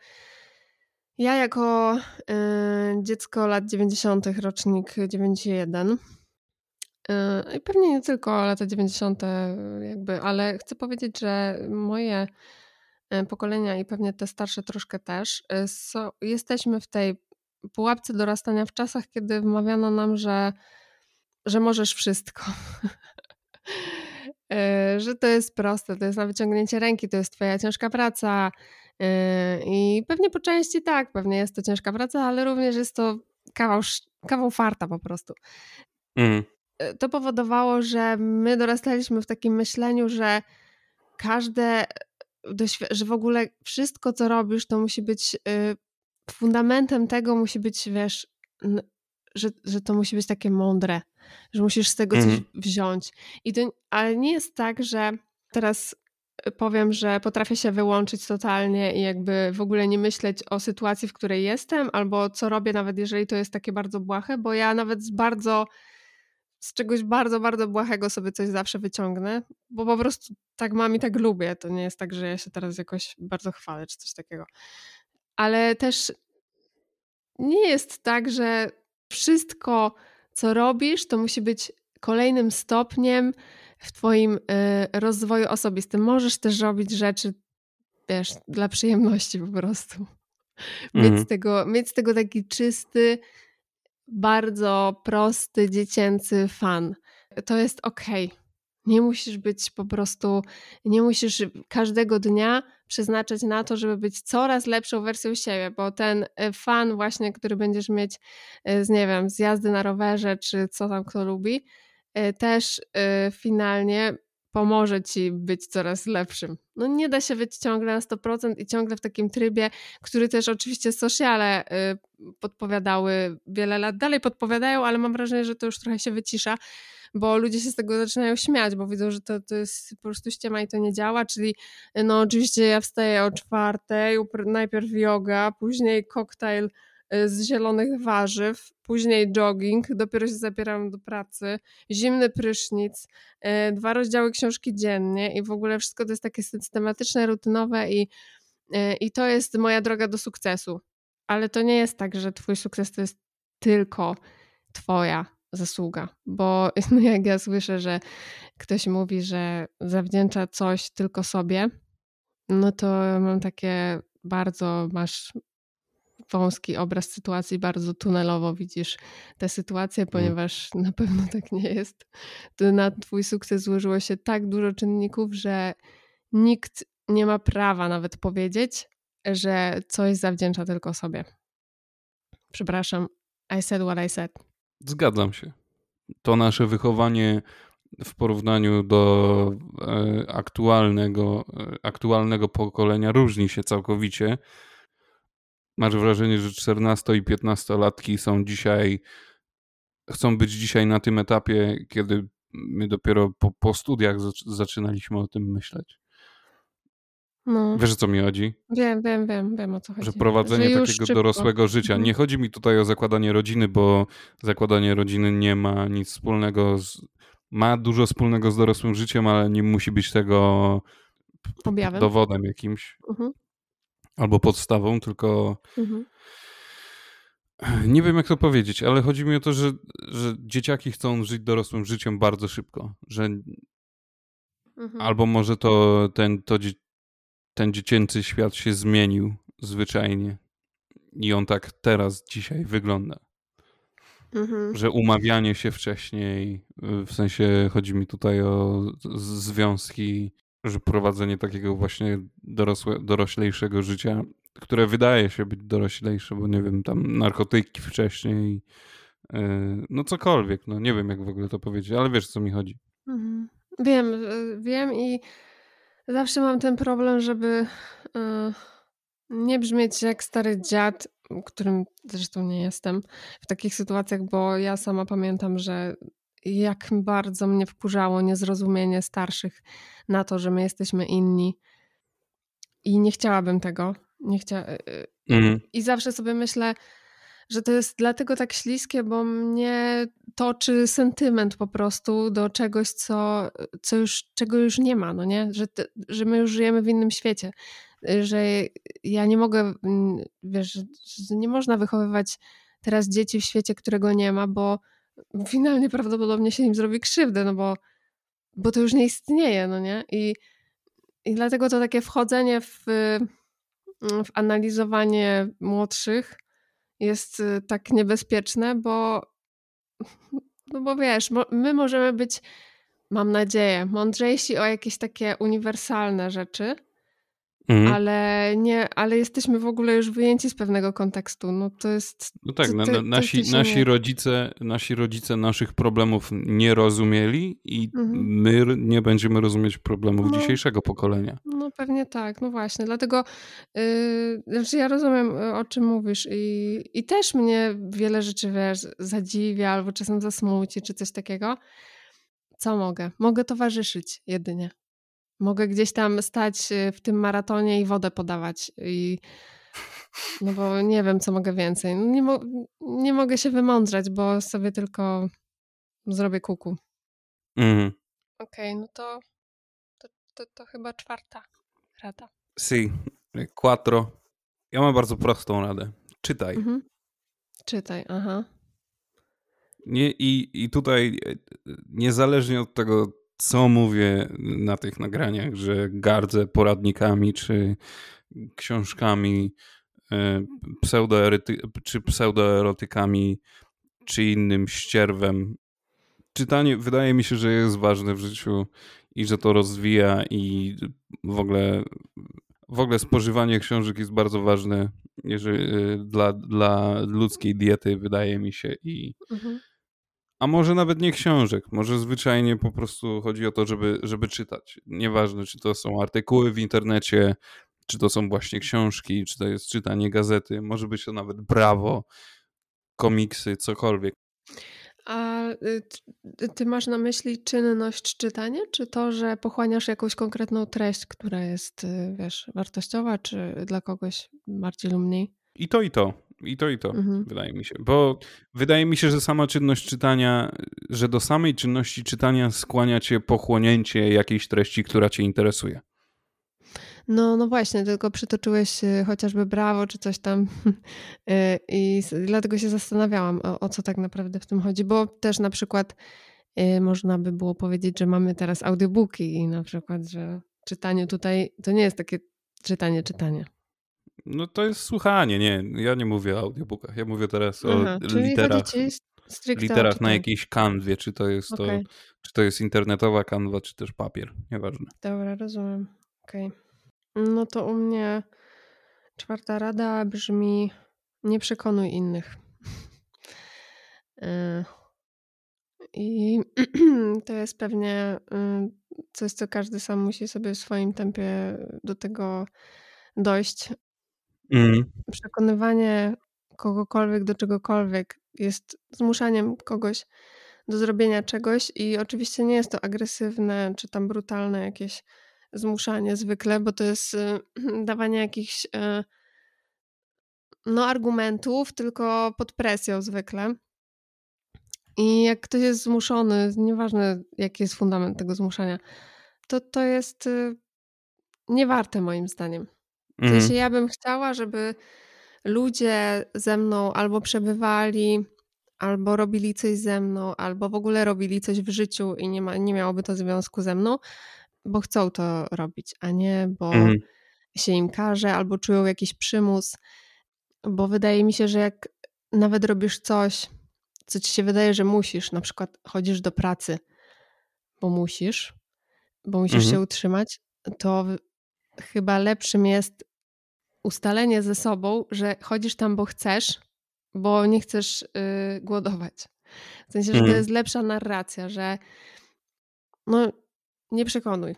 ja jako y, dziecko lat 90., rocznik 91, y, i pewnie nie tylko lata 90., jakby, ale chcę powiedzieć, że moje y, pokolenia i pewnie te starsze troszkę też, y, so, jesteśmy w tej pułapce dorastania w czasach, kiedy wmawiano nam, że że możesz wszystko. Że to jest proste, to jest na wyciągnięcie ręki, to jest twoja ciężka praca i pewnie po części tak, pewnie jest to ciężka praca, ale również jest to kawał, kawał farta po prostu. Mhm. E, To powodowało, że my dorastaliśmy w takim myśleniu, że każde, doświ- że w ogóle wszystko, co robisz, to musi być fundamentem tego, musi być, wiesz, że, że to musi być takie mądre, że musisz z tego coś Mhm. wziąć. I to, ale nie jest tak, że teraz powiem, że potrafię się wyłączyć totalnie i jakby w ogóle nie myśleć o sytuacji, w której jestem, albo co robię, nawet jeżeli to jest takie bardzo błahe, bo ja nawet z bardzo z czegoś bardzo, bardzo błahego sobie coś zawsze wyciągnę, bo po prostu tak mam i tak lubię. To nie jest tak, że ja się teraz jakoś bardzo chwalę czy coś takiego. Ale też nie jest tak, że wszystko, co robisz, to musi być kolejnym stopniem w Twoim y, rozwoju osobistym. Możesz też robić rzeczy, wiesz, dla przyjemności po prostu. Mieć, Mhm. z tego, mieć z tego taki czysty, bardzo prosty, dziecięcy fan. To jest okej. Nie musisz być po prostu, nie musisz każdego dnia przeznaczać na to, żeby być coraz lepszą wersją siebie, bo ten e, fan właśnie, który będziesz mieć e, z, nie wiem, z jazdy na rowerze, czy co tam kto lubi, też e, finalnie pomoże ci być coraz lepszym. No nie da się być ciągle na 100% i ciągle w takim trybie, który też oczywiście sociale y, podpowiadały wiele lat dalej podpowiadają, ale mam wrażenie, że to już trochę się wycisza, bo ludzie się z tego zaczynają śmiać, bo widzą, że to, to jest po prostu ściema i to nie działa, czyli no oczywiście ja wstaję o czwartej, najpierw yoga, później koktajl y, z zielonych warzyw, później jogging, dopiero się zabieram do pracy, zimny prysznic, y, dwa rozdziały książki dziennie i w ogóle wszystko to jest takie systematyczne, rutynowe i, y, i to jest moja droga do sukcesu. Ale to nie jest tak, że twój sukces to jest tylko twoja zasługa, bo no jak ja słyszę, że ktoś mówi, że zawdzięcza coś tylko sobie, no to mam takie bardzo, masz wąski obraz sytuacji, bardzo tunelowo widzisz tę sytuację, mm. ponieważ na pewno tak nie jest. Na twój sukces złożyło się tak dużo czynników, że nikt nie ma prawa nawet powiedzieć, że coś zawdzięcza tylko sobie. Przepraszam, I said what I said. Zgadzam się. To nasze wychowanie w porównaniu do e, aktualnego, e, aktualnego pokolenia różni się całkowicie. Masz wrażenie, że 14 i 15 latki są dzisiaj, chcą być dzisiaj na tym etapie, kiedy my dopiero po, po studiach zaczynaliśmy o tym myśleć. No. Wiesz o co mi chodzi? Wiem, wiem, wiem, wiem o co chodzi. Że prowadzenie że takiego szybko. dorosłego życia. Mhm. Nie chodzi mi tutaj o zakładanie rodziny, bo zakładanie rodziny nie ma nic wspólnego z. Ma dużo wspólnego z dorosłym życiem, ale nie musi być tego Objawem. dowodem jakimś. Mhm. Albo podstawą, tylko. Mhm. Nie wiem, jak to powiedzieć, ale chodzi mi o to, że, że dzieciaki chcą żyć dorosłym życiem bardzo szybko. Że mhm. Albo może to ten, to, ten dziecięcy świat się zmienił zwyczajnie. I on tak teraz, dzisiaj wygląda. Mhm. Że umawianie się wcześniej, w sensie chodzi mi tutaj o związki, że prowadzenie takiego właśnie dorosłe, doroślejszego życia, które wydaje się być doroślejsze, bo nie wiem, tam narkotyki wcześniej, yy, no cokolwiek, no nie wiem jak w ogóle to powiedzieć, ale wiesz co mi chodzi. Mhm. Wiem, wiem i Zawsze mam ten problem, żeby yy, nie brzmieć jak stary dziad, którym zresztą nie jestem w takich sytuacjach, bo ja sama pamiętam, że jak bardzo mnie wkurzało niezrozumienie starszych na to, że my jesteśmy inni. I nie chciałabym tego. Nie chcia... Mm. I zawsze sobie myślę, że to jest dlatego tak śliskie, bo mnie toczy sentyment po prostu do czegoś, co, co już, czego już nie ma, no nie? Że, te, że my już żyjemy w innym świecie, że ja nie mogę, mm, wiesz, nie można wychowywać teraz dzieci w świecie, którego nie ma, bo finalnie prawdopodobnie się im zrobi krzywdę, no bo, bo to już nie istnieje, no nie? I, i dlatego to takie wchodzenie w, w analizowanie młodszych jest y, tak niebezpieczne, bo, no bo wiesz, my możemy być, mam nadzieję, mądrzejsi o jakieś takie uniwersalne rzeczy, Mhm. Ale nie, ale jesteśmy w ogóle już wyjęci z pewnego kontekstu. No to jest. No tak, to, to, nasi, nasi, rodzice, nasi rodzice naszych problemów nie rozumieli i mhm. my nie będziemy rozumieć problemów no, dzisiejszego pokolenia. No pewnie tak, no właśnie. Dlatego yy, znaczy ja rozumiem, o czym mówisz, i, i też mnie wiele rzeczy wiesz, zadziwia albo czasem zasmuci, czy coś takiego. Co mogę? Mogę towarzyszyć jedynie. Mogę gdzieś tam stać y, w tym maratonie i wodę podawać. I, no bo nie wiem, co mogę więcej. No nie, mo nie mogę się wymądrzeć, bo sobie tylko zrobię kuku. Mhm. Okej, okay, no to, to, to, to, chyba czwarta rada. Si, quattro. Ja mam bardzo prostą radę. Czytaj. Mhm. Czytaj, aha. Nie, i, I tutaj e, niezależnie od tego, co mówię na tych nagraniach, że gardzę poradnikami czy książkami e, czy pseudoerotykami, czy innym ścierwem. Czytanie wydaje mi się, że jest ważne w życiu i że to rozwija i w ogóle w ogóle spożywanie książek jest bardzo ważne jeżeli, e, dla, dla ludzkiej diety, wydaje mi się. I, mhm. A może nawet nie książek, może zwyczajnie po prostu chodzi o to, żeby, żeby czytać. Nieważne, czy to są artykuły w internecie, czy to są właśnie książki, czy to jest czytanie gazety, może być to nawet brawo, komiksy, cokolwiek. A y, ty masz na myśli czynność czytania, czy to, że pochłaniasz jakąś konkretną treść, która jest, y, wiesz, wartościowa, czy dla kogoś bardziej lub mniej? I to, i to. I to, i to, mhm. wydaje mi się. Bo wydaje mi się, że sama czynność czytania, że do samej czynności czytania skłania cię pochłonięcie jakiejś treści, która cię interesuje. No, no właśnie, tylko przytoczyłeś y, chociażby brawo czy coś tam y, i dlatego się zastanawiałam, o, o, co tak naprawdę w tym chodzi, bo też na przykład y, można by było powiedzieć, że mamy teraz audiobooki i na przykład, że czytanie tutaj to nie jest takie czytanie, czytanie. No to jest słuchanie, nie. Ja nie mówię o audiobookach. Ja mówię teraz Aha, o literach. Literach na jakiejś kanwie, czy to jest okay. to, czy to jest internetowa kanwa, czy też papier, nieważne. Dobra, rozumiem. Okej. Okay. No to u mnie czwarta rada brzmi nie przekonuj innych. E, I to jest pewnie y, coś, co każdy sam musi sobie w swoim tempie do tego dojść. Mm. Przekonywanie kogokolwiek do czegokolwiek jest zmuszaniem kogoś do zrobienia czegoś i oczywiście nie jest to agresywne czy tam brutalne jakieś zmuszanie zwykle, bo to jest y, dawanie jakichś y, no argumentów, tylko pod presją zwykle. I jak ktoś jest zmuszony, nieważne jaki jest fundament tego zmuszania, to to jest y, niewarte moim zdaniem. W sensie mhm. ja bym chciała, żeby ludzie ze mną albo przebywali, albo robili coś ze mną, albo w ogóle robili coś w życiu i nie, ma, nie miałoby to związku ze mną, bo chcą to robić, a nie bo mhm. się im każe, albo czują jakiś przymus. Bo wydaje mi się, że jak nawet robisz coś, co ci się wydaje, że musisz, na przykład chodzisz do pracy, bo musisz, bo musisz mhm. się utrzymać, to chyba lepszym jest ustalenie ze sobą, że chodzisz tam, bo chcesz, bo nie chcesz yy, głodować. W sensie, że to mhm. jest lepsza narracja, że no nie przekonuj.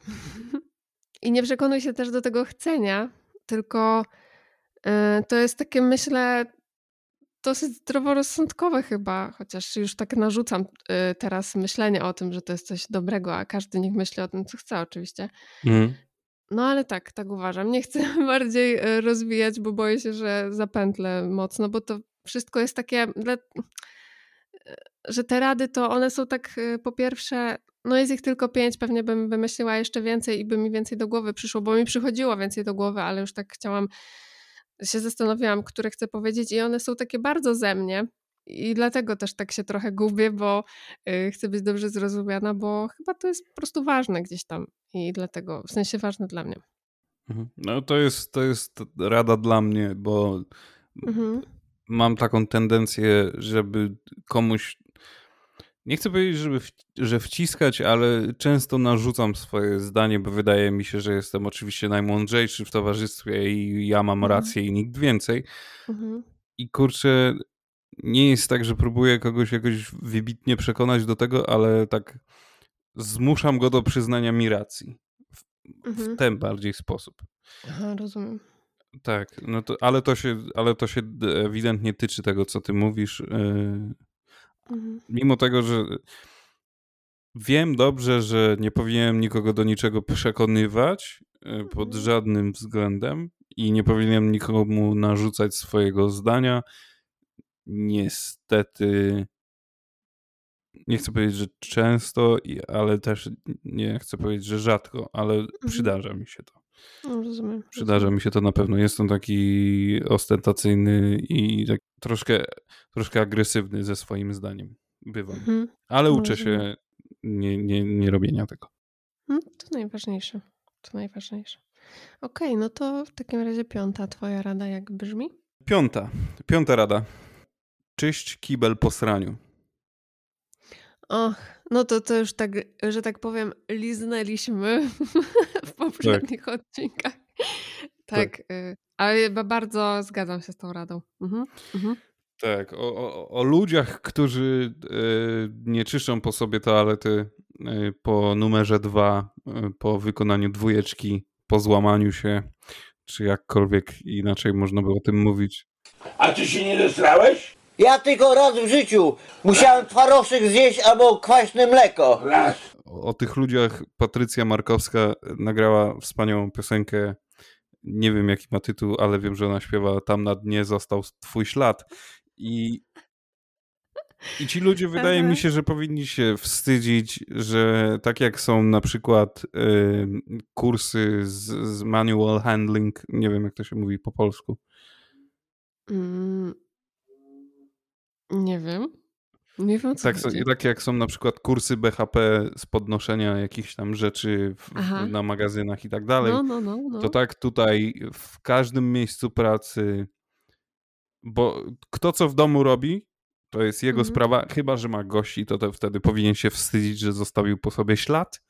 I nie przekonuj się też do tego chcenia, tylko yy, to jest takie, myślę, dosyć zdroworozsądkowe chyba, chociaż już tak narzucam yy, teraz myślenie o tym, że to jest coś dobrego, a każdy niech myśli o tym, co chce oczywiście. Mm. No ale tak, tak uważam. Nie chcę bardziej e, rozwijać, bo boję się, że zapętlę mocno, bo to wszystko jest takie, e, że te rady to one są tak e, po pierwsze, no jest ich tylko pięć, pewnie bym wymyśliła jeszcze więcej i by mi więcej do głowy przyszło, bo mi przychodziło więcej do głowy, ale już tak chciałam, się zastanawiałam, które chcę powiedzieć i one są takie bardzo ze mnie. I dlatego też tak się trochę gubię, bo chcę być dobrze zrozumiana, bo chyba to jest po prostu ważne gdzieś tam i dlatego, w sensie ważne dla mnie. Mhm. No to jest, to jest rada dla mnie, bo mhm. mam taką tendencję, żeby komuś nie chcę powiedzieć, żeby w, że wciskać, ale często narzucam swoje zdanie, bo wydaje mi się, że jestem oczywiście najmądrzejszy w towarzystwie i ja mam mhm. rację i nikt więcej. Mhm. I kurczę, nie jest tak, że próbuję kogoś jakoś wybitnie przekonać do tego, ale tak zmuszam go do przyznania mi racji. W, mhm. w ten bardziej sposób. Aha, rozumiem. Tak, no to, ale, to się, ale to się ewidentnie tyczy tego, co ty mówisz. Yy, mhm. Mimo tego, że wiem dobrze, że nie powinienem nikogo do niczego przekonywać yy, pod mhm. żadnym względem i nie powinienem nikomu narzucać swojego zdania. Niestety nie chcę powiedzieć, że często, ale też nie chcę powiedzieć, że rzadko, ale mhm. przydarza mi się to. No, rozumiem. Przydarza mi się to na pewno. Jestem taki ostentacyjny i tak troszkę, troszkę agresywny ze swoim zdaniem. Bywam. Mhm. Ale uczę rozumiem. się nie, nie, nie robienia tego. No, to najważniejsze. To najważniejsze. Okej, okay, no to w takim razie piąta twoja rada jak brzmi? Piąta. Piąta rada. Czyść kibel po sraniu. Och, no to to już tak, że tak powiem, liznęliśmy w poprzednich tak. odcinkach. Tak, tak. Y, ale bardzo zgadzam się z tą radą. Mhm. Mhm. Tak, o, o, o ludziach, którzy e, nie czyszczą po sobie toalety e, po numerze dwa, po wykonaniu dwójeczki, po złamaniu się, czy jakkolwiek inaczej można by o tym mówić. A ty się nie zesrałeś? Ja tylko raz w życiu musiałem twarożek zjeść albo kwaśne mleko. Raz. O, o tych ludziach Patrycja Markowska nagrała wspaniałą piosenkę. Nie wiem jaki ma tytuł, ale wiem, że ona śpiewa Tam na dnie został twój ślad. I, i ci ludzie wydaje mi się, że powinni się wstydzić, że tak jak są na przykład y, kursy z, z manual handling, nie wiem jak to się mówi po polsku. Mm, nie wiem. Nie wiem, co Tak, chodzi. tak jak są na przykład kursy BHP z podnoszenia jakichś tam rzeczy w, na magazynach i tak dalej. No, no, no, no. To tak tutaj w każdym miejscu pracy, bo kto co w domu robi, to jest jego Mhm. sprawa, chyba że ma gości, to, to wtedy powinien się wstydzić, że zostawił po sobie ślad.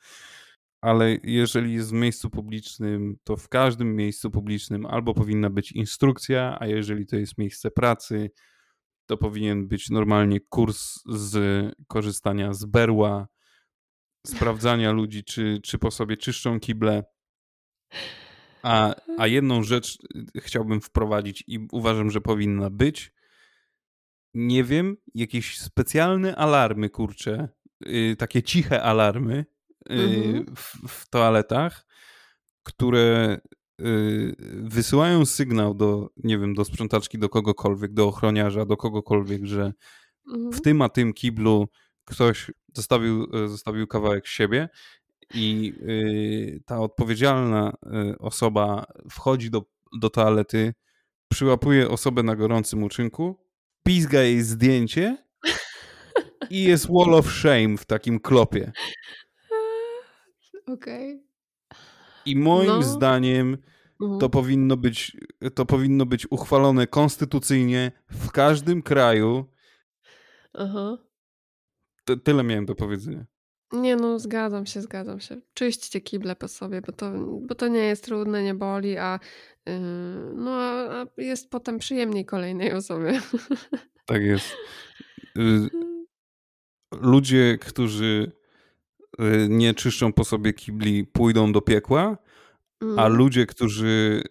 Ale jeżeli jest w miejscu publicznym, to w każdym miejscu publicznym albo powinna być instrukcja, a jeżeli to jest miejsce pracy, to powinien być normalnie kurs z korzystania z berła, sprawdzania ludzi, czy, czy po sobie czyszczą kible. A, a jedną rzecz y, chciałbym wprowadzić i uważam, że powinna być. Nie wiem, jakieś specjalne alarmy, kurcze, y, takie ciche alarmy y, Mhm. w, w toaletach, które y, wysyłają sygnał do, nie wiem, do sprzątaczki, do kogokolwiek, do ochroniarza, do kogokolwiek, że w Mhm. tym a tym kiblu ktoś zostawił, e, zostawił kawałek siebie i y, ta odpowiedzialna y, osoba wchodzi do, do toalety, przyłapuje osobę na gorącym uczynku, pizga jej zdjęcie i jest wall of shame w takim klopie. Okej. I moim No. zdaniem Mhm. to powinno być, to powinno być uchwalone konstytucyjnie w każdym kraju. Aha. Ty- Tyle miałem do powiedzenia. Nie no, zgadzam się, zgadzam się. Czyśćcie kible po sobie, bo to, bo to nie jest trudne, nie boli, a, yy, no, a, a jest potem przyjemniej kolejnej osobie. Tak jest. Y, Ludzie, którzy nie czyszczą po sobie kibli, pójdą do piekła, a Mm. ludzie, którzy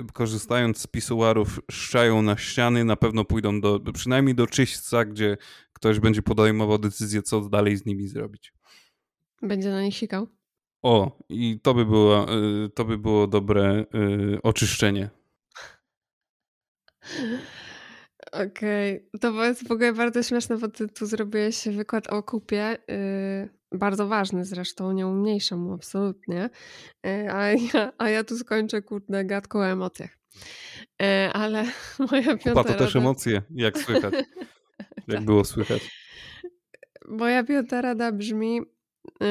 y, korzystając z pisuarów szczają na ściany, na pewno pójdą do, przynajmniej do czyśćca, gdzie ktoś będzie podejmował decyzję, co dalej z nimi zrobić. Będzie na nich sikał. O, i to by było, y, to by było dobre y, oczyszczenie. Okej, to jest w ogóle bardzo śmieszne, bo ty tu zrobiłeś wykład o kupie, yy, bardzo ważny zresztą, nie umniejszam mu absolutnie, yy, a, ja, a ja tu skończę kurde gadką o emocjach. Yy, ale moja piąta Kupa to też emocje, jak słychać. Jak Tak. było słychać. Moja piąta rada brzmi: y,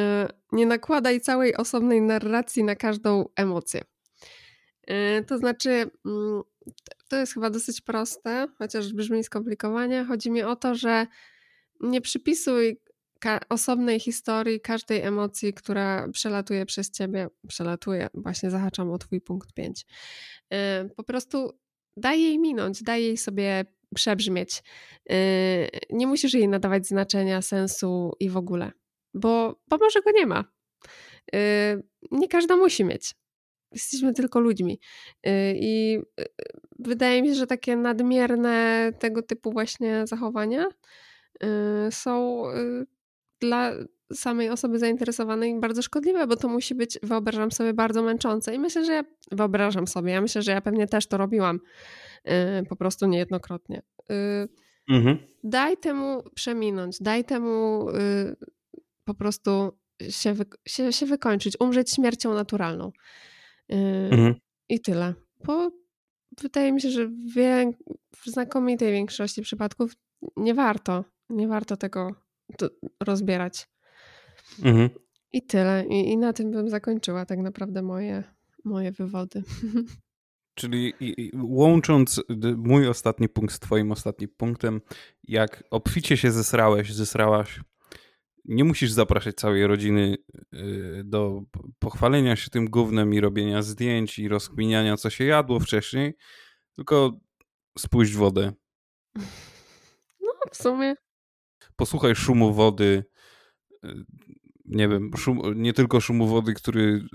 nie nakładaj całej osobnej narracji na każdą emocję. To znaczy, mm, to jest chyba dosyć proste, chociaż brzmi skomplikowanie. Chodzi mi o to, że nie przypisuj ka- osobnej historii każdej emocji, która przelatuje przez ciebie. Przelatuje, właśnie zahaczam o twój punkt 5. Po prostu daj jej minąć, daj jej sobie przebrzmieć. Yy, Nie musisz jej nadawać znaczenia, sensu i w ogóle, bo, bo może go nie ma. Yy, Nie każda musi mieć. Jesteśmy tylko ludźmi. I wydaje mi się, że takie nadmierne tego typu właśnie zachowania są dla samej osoby zainteresowanej bardzo szkodliwe, bo to musi być, wyobrażam sobie, bardzo męczące. I myślę, że ja wyobrażam sobie, ja myślę, że ja pewnie też to robiłam yy, po prostu niejednokrotnie. Yy, Mhm. daj temu przeminąć, daj temu y, po prostu się, wy, się, się wykończyć, umrzeć śmiercią naturalną. Y, Mhm. I tyle. Bo wydaje mi się, że w, w znakomitej większości przypadków nie warto, nie warto tego rozbierać. Mhm. I tyle. I, I na tym bym zakończyła tak naprawdę moje, moje wywody. Czyli łącząc mój ostatni punkt z twoim ostatnim punktem, jak obficie się zesrałeś, zesrałaś, nie musisz zapraszać całej rodziny y, do pochwalenia się tym gównem i robienia zdjęć i rozkminiania, co się jadło wcześniej, tylko spuść wodę. w sumie. Posłuchaj szumu wody. y, Nie wiem, szum, nie tylko szumu wody, który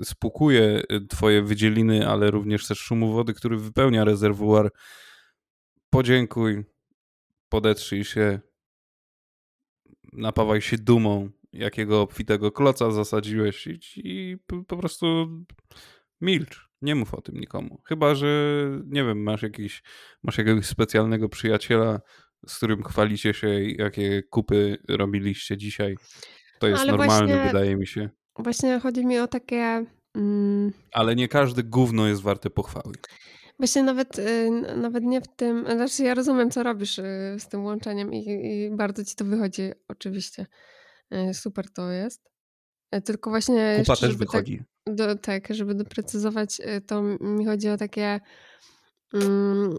y, spłukuje y, twoje wydzieliny, ale również też szumu wody, który wypełnia rezerwuar. Podziękuj, podetrzyj się, napawaj się dumą, jakiego obfitego kloca zasadziłeś i, i po, po prostu milcz. Nie mów o tym nikomu. Chyba, że nie wiem, masz jakiś, masz jakiegoś specjalnego przyjaciela, z którym chwalicie się, jakie kupy robiliście dzisiaj. To jest Ale normalne, właśnie- wydaje mi się. Właśnie chodzi mi o takie. Mm, Ale nie każde gówno jest warte pochwały. Właśnie nawet, y, nawet nie w tym. Znaczy, ja rozumiem, co robisz y, z tym łączeniem i, i bardzo ci to wychodzi, oczywiście. Y, Super to jest. Tylko właśnie. Kupa jeszcze, też żeby wychodzi. Tak, do, tak, żeby doprecyzować, to mi chodzi o takie. Mm,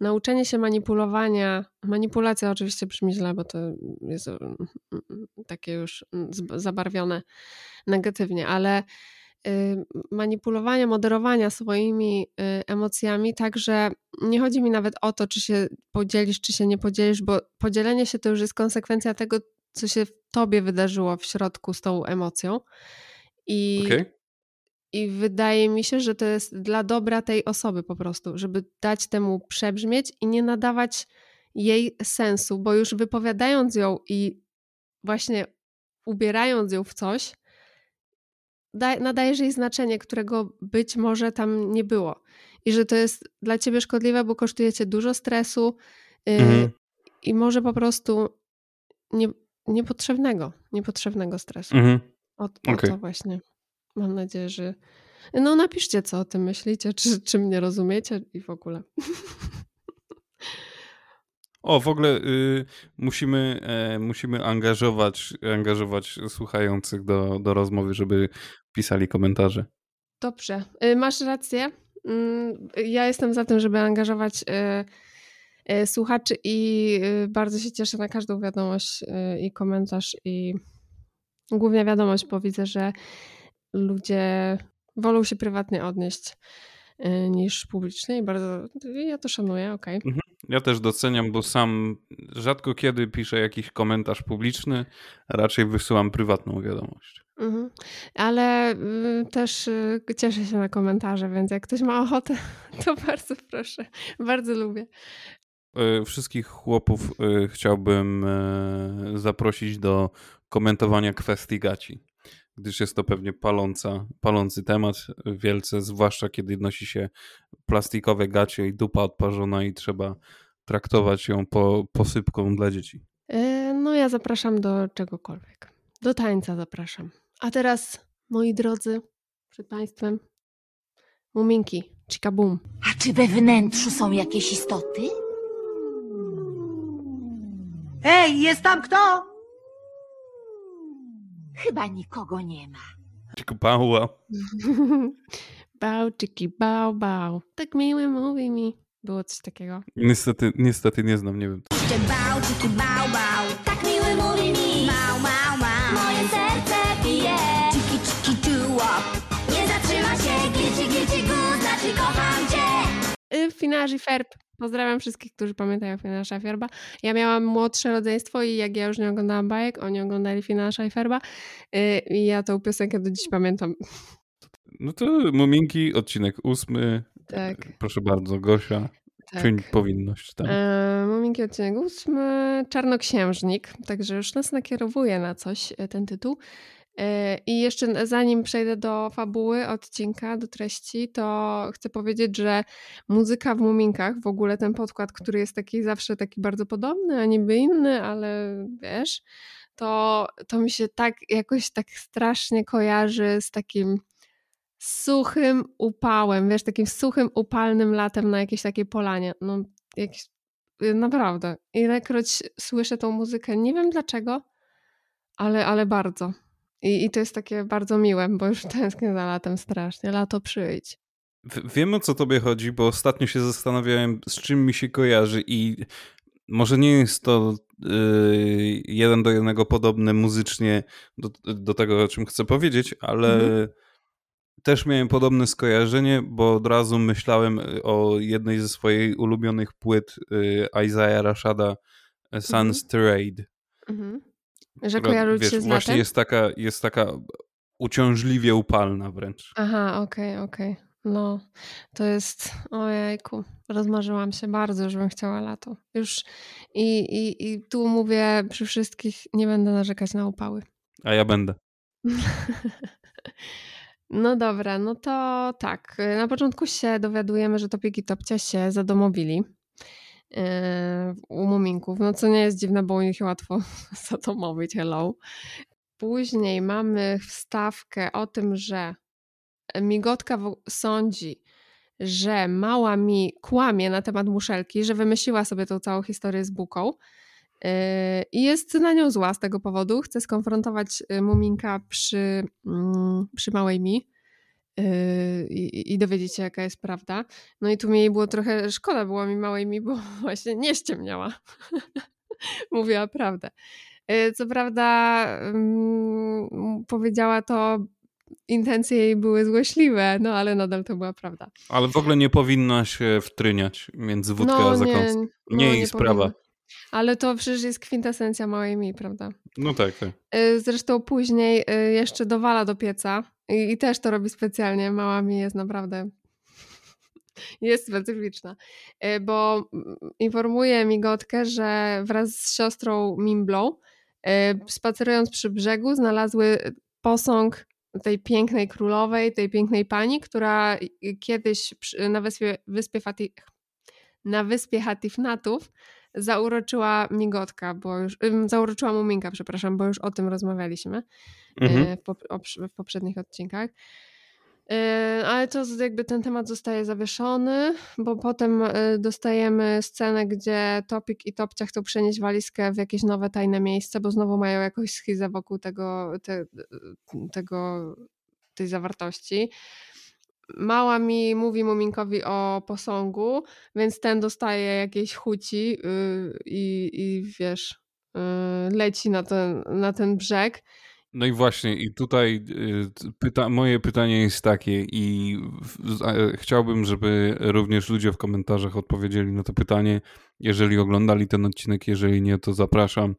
nauczenie się manipulowania. Manipulacja oczywiście brzmi źle, bo to jest mm, mm, takie już mm, zabarwione negatywnie, ale y, manipulowania, moderowania swoimi y, emocjami, tak że nie chodzi mi nawet o to, czy się podzielisz, czy się nie podzielisz, bo podzielenie się to już jest konsekwencja tego, co się w tobie wydarzyło w środku z tą emocją. I, Okej? I wydaje mi się, że to jest dla dobra tej osoby po prostu, żeby dać temu przebrzmieć i nie nadawać jej sensu, bo już wypowiadając ją i właśnie ubierając ją w coś, da- nadajesz jej znaczenie, którego być może tam nie było. I że to jest dla ciebie szkodliwe, bo kosztuje cię dużo stresu yy, Mhm. i może po prostu nie, niepotrzebnego, niepotrzebnego stresu. Mhm. O, o Okej. to właśnie. Mam nadzieję, że. No, napiszcie, co o tym myślicie, czy, czy mnie rozumiecie i w ogóle. O, w ogóle y, musimy, e, musimy angażować, angażować słuchających do, do rozmowy, żeby pisali komentarze. Dobrze, y, masz rację. Mm, Ja jestem za tym, żeby angażować y, y, słuchaczy i y, bardzo się cieszę na każdą wiadomość y, i komentarz i głównie wiadomość, bo widzę, że ludzie wolą się prywatnie odnieść y, niż publicznie i bardzo ja to szanuję, okej. Ja też doceniam, bo sam rzadko kiedy piszę jakiś komentarz publiczny, raczej wysyłam prywatną wiadomość. Mhm. Ale y, też y, cieszę się na komentarze, więc jak ktoś ma ochotę, to bardzo proszę. Bardzo lubię. E, Wszystkich chłopów e, chciałbym e, zaprosić do komentowania kwestii gaci, gdyż jest to pewnie paląca, palący temat wielce, zwłaszcza kiedy nosi się plastikowe gacie i dupa odparzona i trzeba traktować ją po, posypką dla dzieci. Y, No ja zapraszam do czegokolwiek. Do tańca zapraszam. A teraz, moi drodzy, przed Państwem, muminki, boom. A czy we wnętrzu są jakieś istoty? Ej, jest tam kto? Chyba nikogo nie ma. Pała. Bał, czyki, bał, bał. Tak miły mówi mi. Było coś takiego. Niestety, niestety nie znam, nie wiem. Jeszcze bał, czyki bał, bał Finaż i Ferb. Pozdrawiam wszystkich, którzy pamiętają Finasza i Ferba. Ja miałam młodsze rodzeństwo i jak ja już nie oglądałam bajek, oni oglądali Finasza i Ferba. Y, I ja tą piosenkę do dziś pamiętam. No to Muminki, odcinek ósmy. Tak, Proszę bardzo, Gosia. tak. Czyń powinność. Tak. E, Muminki odcinek ósmy, Czarnoksiężnik, także już nas nakierowuje na coś e, ten tytuł. E, I jeszcze zanim przejdę do fabuły odcinka, do treści, to chcę powiedzieć, że muzyka w Muminkach, w ogóle ten podkład, który jest taki zawsze taki bardzo podobny, a niby inny, ale wiesz, to, to mi się tak jakoś tak strasznie kojarzy z takim suchym upałem, wiesz, takim suchym, upalnym latem na jakiejś takiej polanie. No, jakiś, y, naprawdę. Ilekroć słyszę tą muzykę, nie wiem dlaczego, ale, ale bardzo. I, I to jest takie bardzo miłe, bo już tęsknię za latem strasznie. Lato przyjdź. W- Wiem o co tobie chodzi, bo ostatnio się zastanawiałem, z czym mi się kojarzy i może nie jest to yy, jeden do jednego podobne muzycznie do, do tego, o czym chcę powiedzieć, ale Mhm. też miałem podobne skojarzenie, bo od razu myślałem o jednej ze swojej ulubionych płyt yy, Isaiah Rashada Sun's Trade. Mhm. Że która, kojarzy ci się z właśnie jest taka, jest taka uciążliwie upalna wręcz. Aha, okej, okej. No, to jest, ojejku, rozmarzyłam się bardzo, żebym chciała lato. Już i, i, i tu mówię przy wszystkich, nie będę narzekać na upały. A ja będę. No dobra, no to tak. Na początku się dowiadujemy, że Topik i Topcia się zadomowili u muminków, no co nie jest dziwne, bo u nich łatwo zadomowić, hello. Później mamy wstawkę o tym, że Migotka sądzi, że mała mi kłamie na temat muszelki, że wymyśliła sobie tą całą historię z buką yy, i jest na nią zła z tego powodu. Chce skonfrontować y, Muminka przy, mm, przy małej mi i, i dowiedzieć się, jaka jest prawda. No i tu mi jej było trochę szkoda, było mi małej mi, bo właśnie nie ściemniała. Mówiła prawdę. Yy, Co prawda mm, powiedziała to intencje jej były złośliwe, no ale nadal to była prawda. Ale w ogóle nie powinna się wtryniać między wódkę no, a nie, zakąskę. no, Nie jej sprawa. powinno. Ale to przecież jest kwintesencja małej mi, prawda? No tak, tak. Y, Zresztą później y, jeszcze dowala do pieca i, i też to robi specjalnie. Mała mi jest naprawdę jest specyficzna, Y, bo mm, informuje migotkę, że wraz z siostrą Mimblą y, spacerując przy brzegu znalazły posąg tej pięknej królowej, tej pięknej pani, która kiedyś na wyspie, wyspie na wyspie Hatifnatów zauroczyła migotka, bo już, zauroczyła muminka, przepraszam, bo już o tym rozmawialiśmy Mhm. y, w, pop- w poprzednich odcinkach. Y, Ale to jakby ten temat zostaje zawieszony, bo potem y, dostajemy scenę, gdzie Topik i Topcia chcą przenieść walizkę w jakieś nowe tajne miejsce, bo znowu mają jakąś schizę wokół tego, te, tego tej zawartości. Mała mi mówi Muminkowi o posągu, więc ten dostaje jakieś chuci yy, i, i wiesz, yy, leci na ten, na ten brzeg. No i właśnie, i tutaj y, pyta, moje pytanie jest takie, i chciałbym, żeby również ludzie w komentarzach odpowiedzieli na to pytanie, jeżeli oglądali ten odcinek, jeżeli nie, to zapraszam.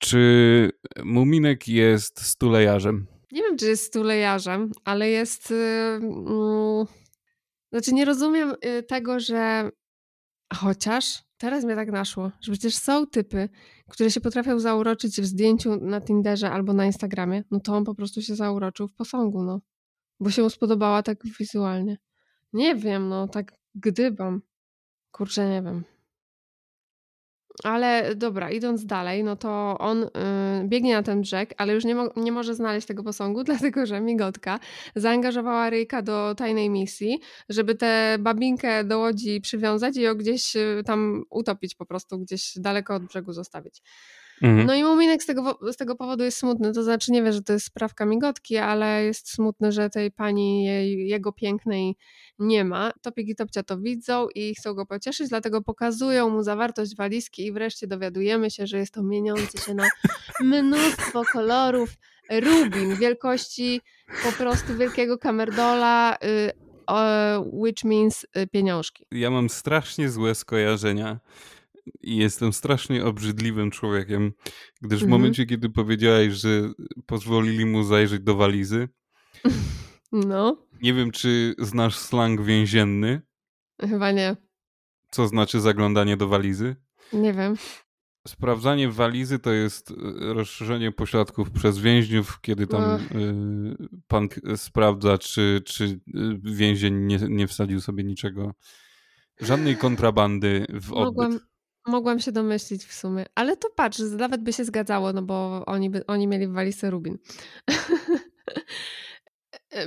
Czy Muminek jest stulejarzem? Nie wiem, czy jest stulejarzem, ale jest. Yy, mm, znaczy, nie rozumiem y, tego, że. Chociaż teraz mnie tak naszło, że przecież są typy, które się potrafią zauroczyć w zdjęciu na Tinderze albo na Instagramie. No to on po prostu się zauroczył w posągu, no. Bo się mu spodobała tak wizualnie. Nie wiem, no tak gdybam. Kurczę, nie wiem. Ale dobra, idąc dalej, no to on y, biegnie na ten brzeg, ale już nie, mo- nie może znaleźć tego posągu, dlatego że Migotka zaangażowała Ryjka do tajnej misji, żeby tę babinkę do łodzi przywiązać i ją gdzieś y, tam utopić po prostu, gdzieś daleko od brzegu zostawić. Mhm. No i Muminek z tego, z tego powodu jest smutny, to znaczy nie wie, że to jest sprawka Migotki, ale jest smutny, że tej pani jej, jego pięknej nie ma. Topik i Topcia to widzą i chcą go pocieszyć, dlatego pokazują mu zawartość walizki i wreszcie dowiadujemy się, że jest to mieniący się na mnóstwo kolorów rubin wielkości po prostu wielkiego kamerdola, y, which means y, pieniążki. Ja mam strasznie złe skojarzenia i jestem strasznie obrzydliwym człowiekiem, gdyż w Mhm. momencie, kiedy powiedziałeś, że pozwolili mu zajrzeć do walizy, No, nie wiem, czy znasz slang więzienny, chyba nie. co znaczy zaglądanie do walizy. Nie wiem. Sprawdzanie walizy to jest e, rozszerzenie pośladków przez więźniów, kiedy tam Ach. y, pan sprawdza, czy, czy y, więzień nie, nie wsadził sobie niczego, żadnej kontrabandy w odbyt. Mogłam, mogłam się domyślić w sumie. Ale to patrz, nawet by się zgadzało, no bo oni, by, oni mieli w walizce Rubin.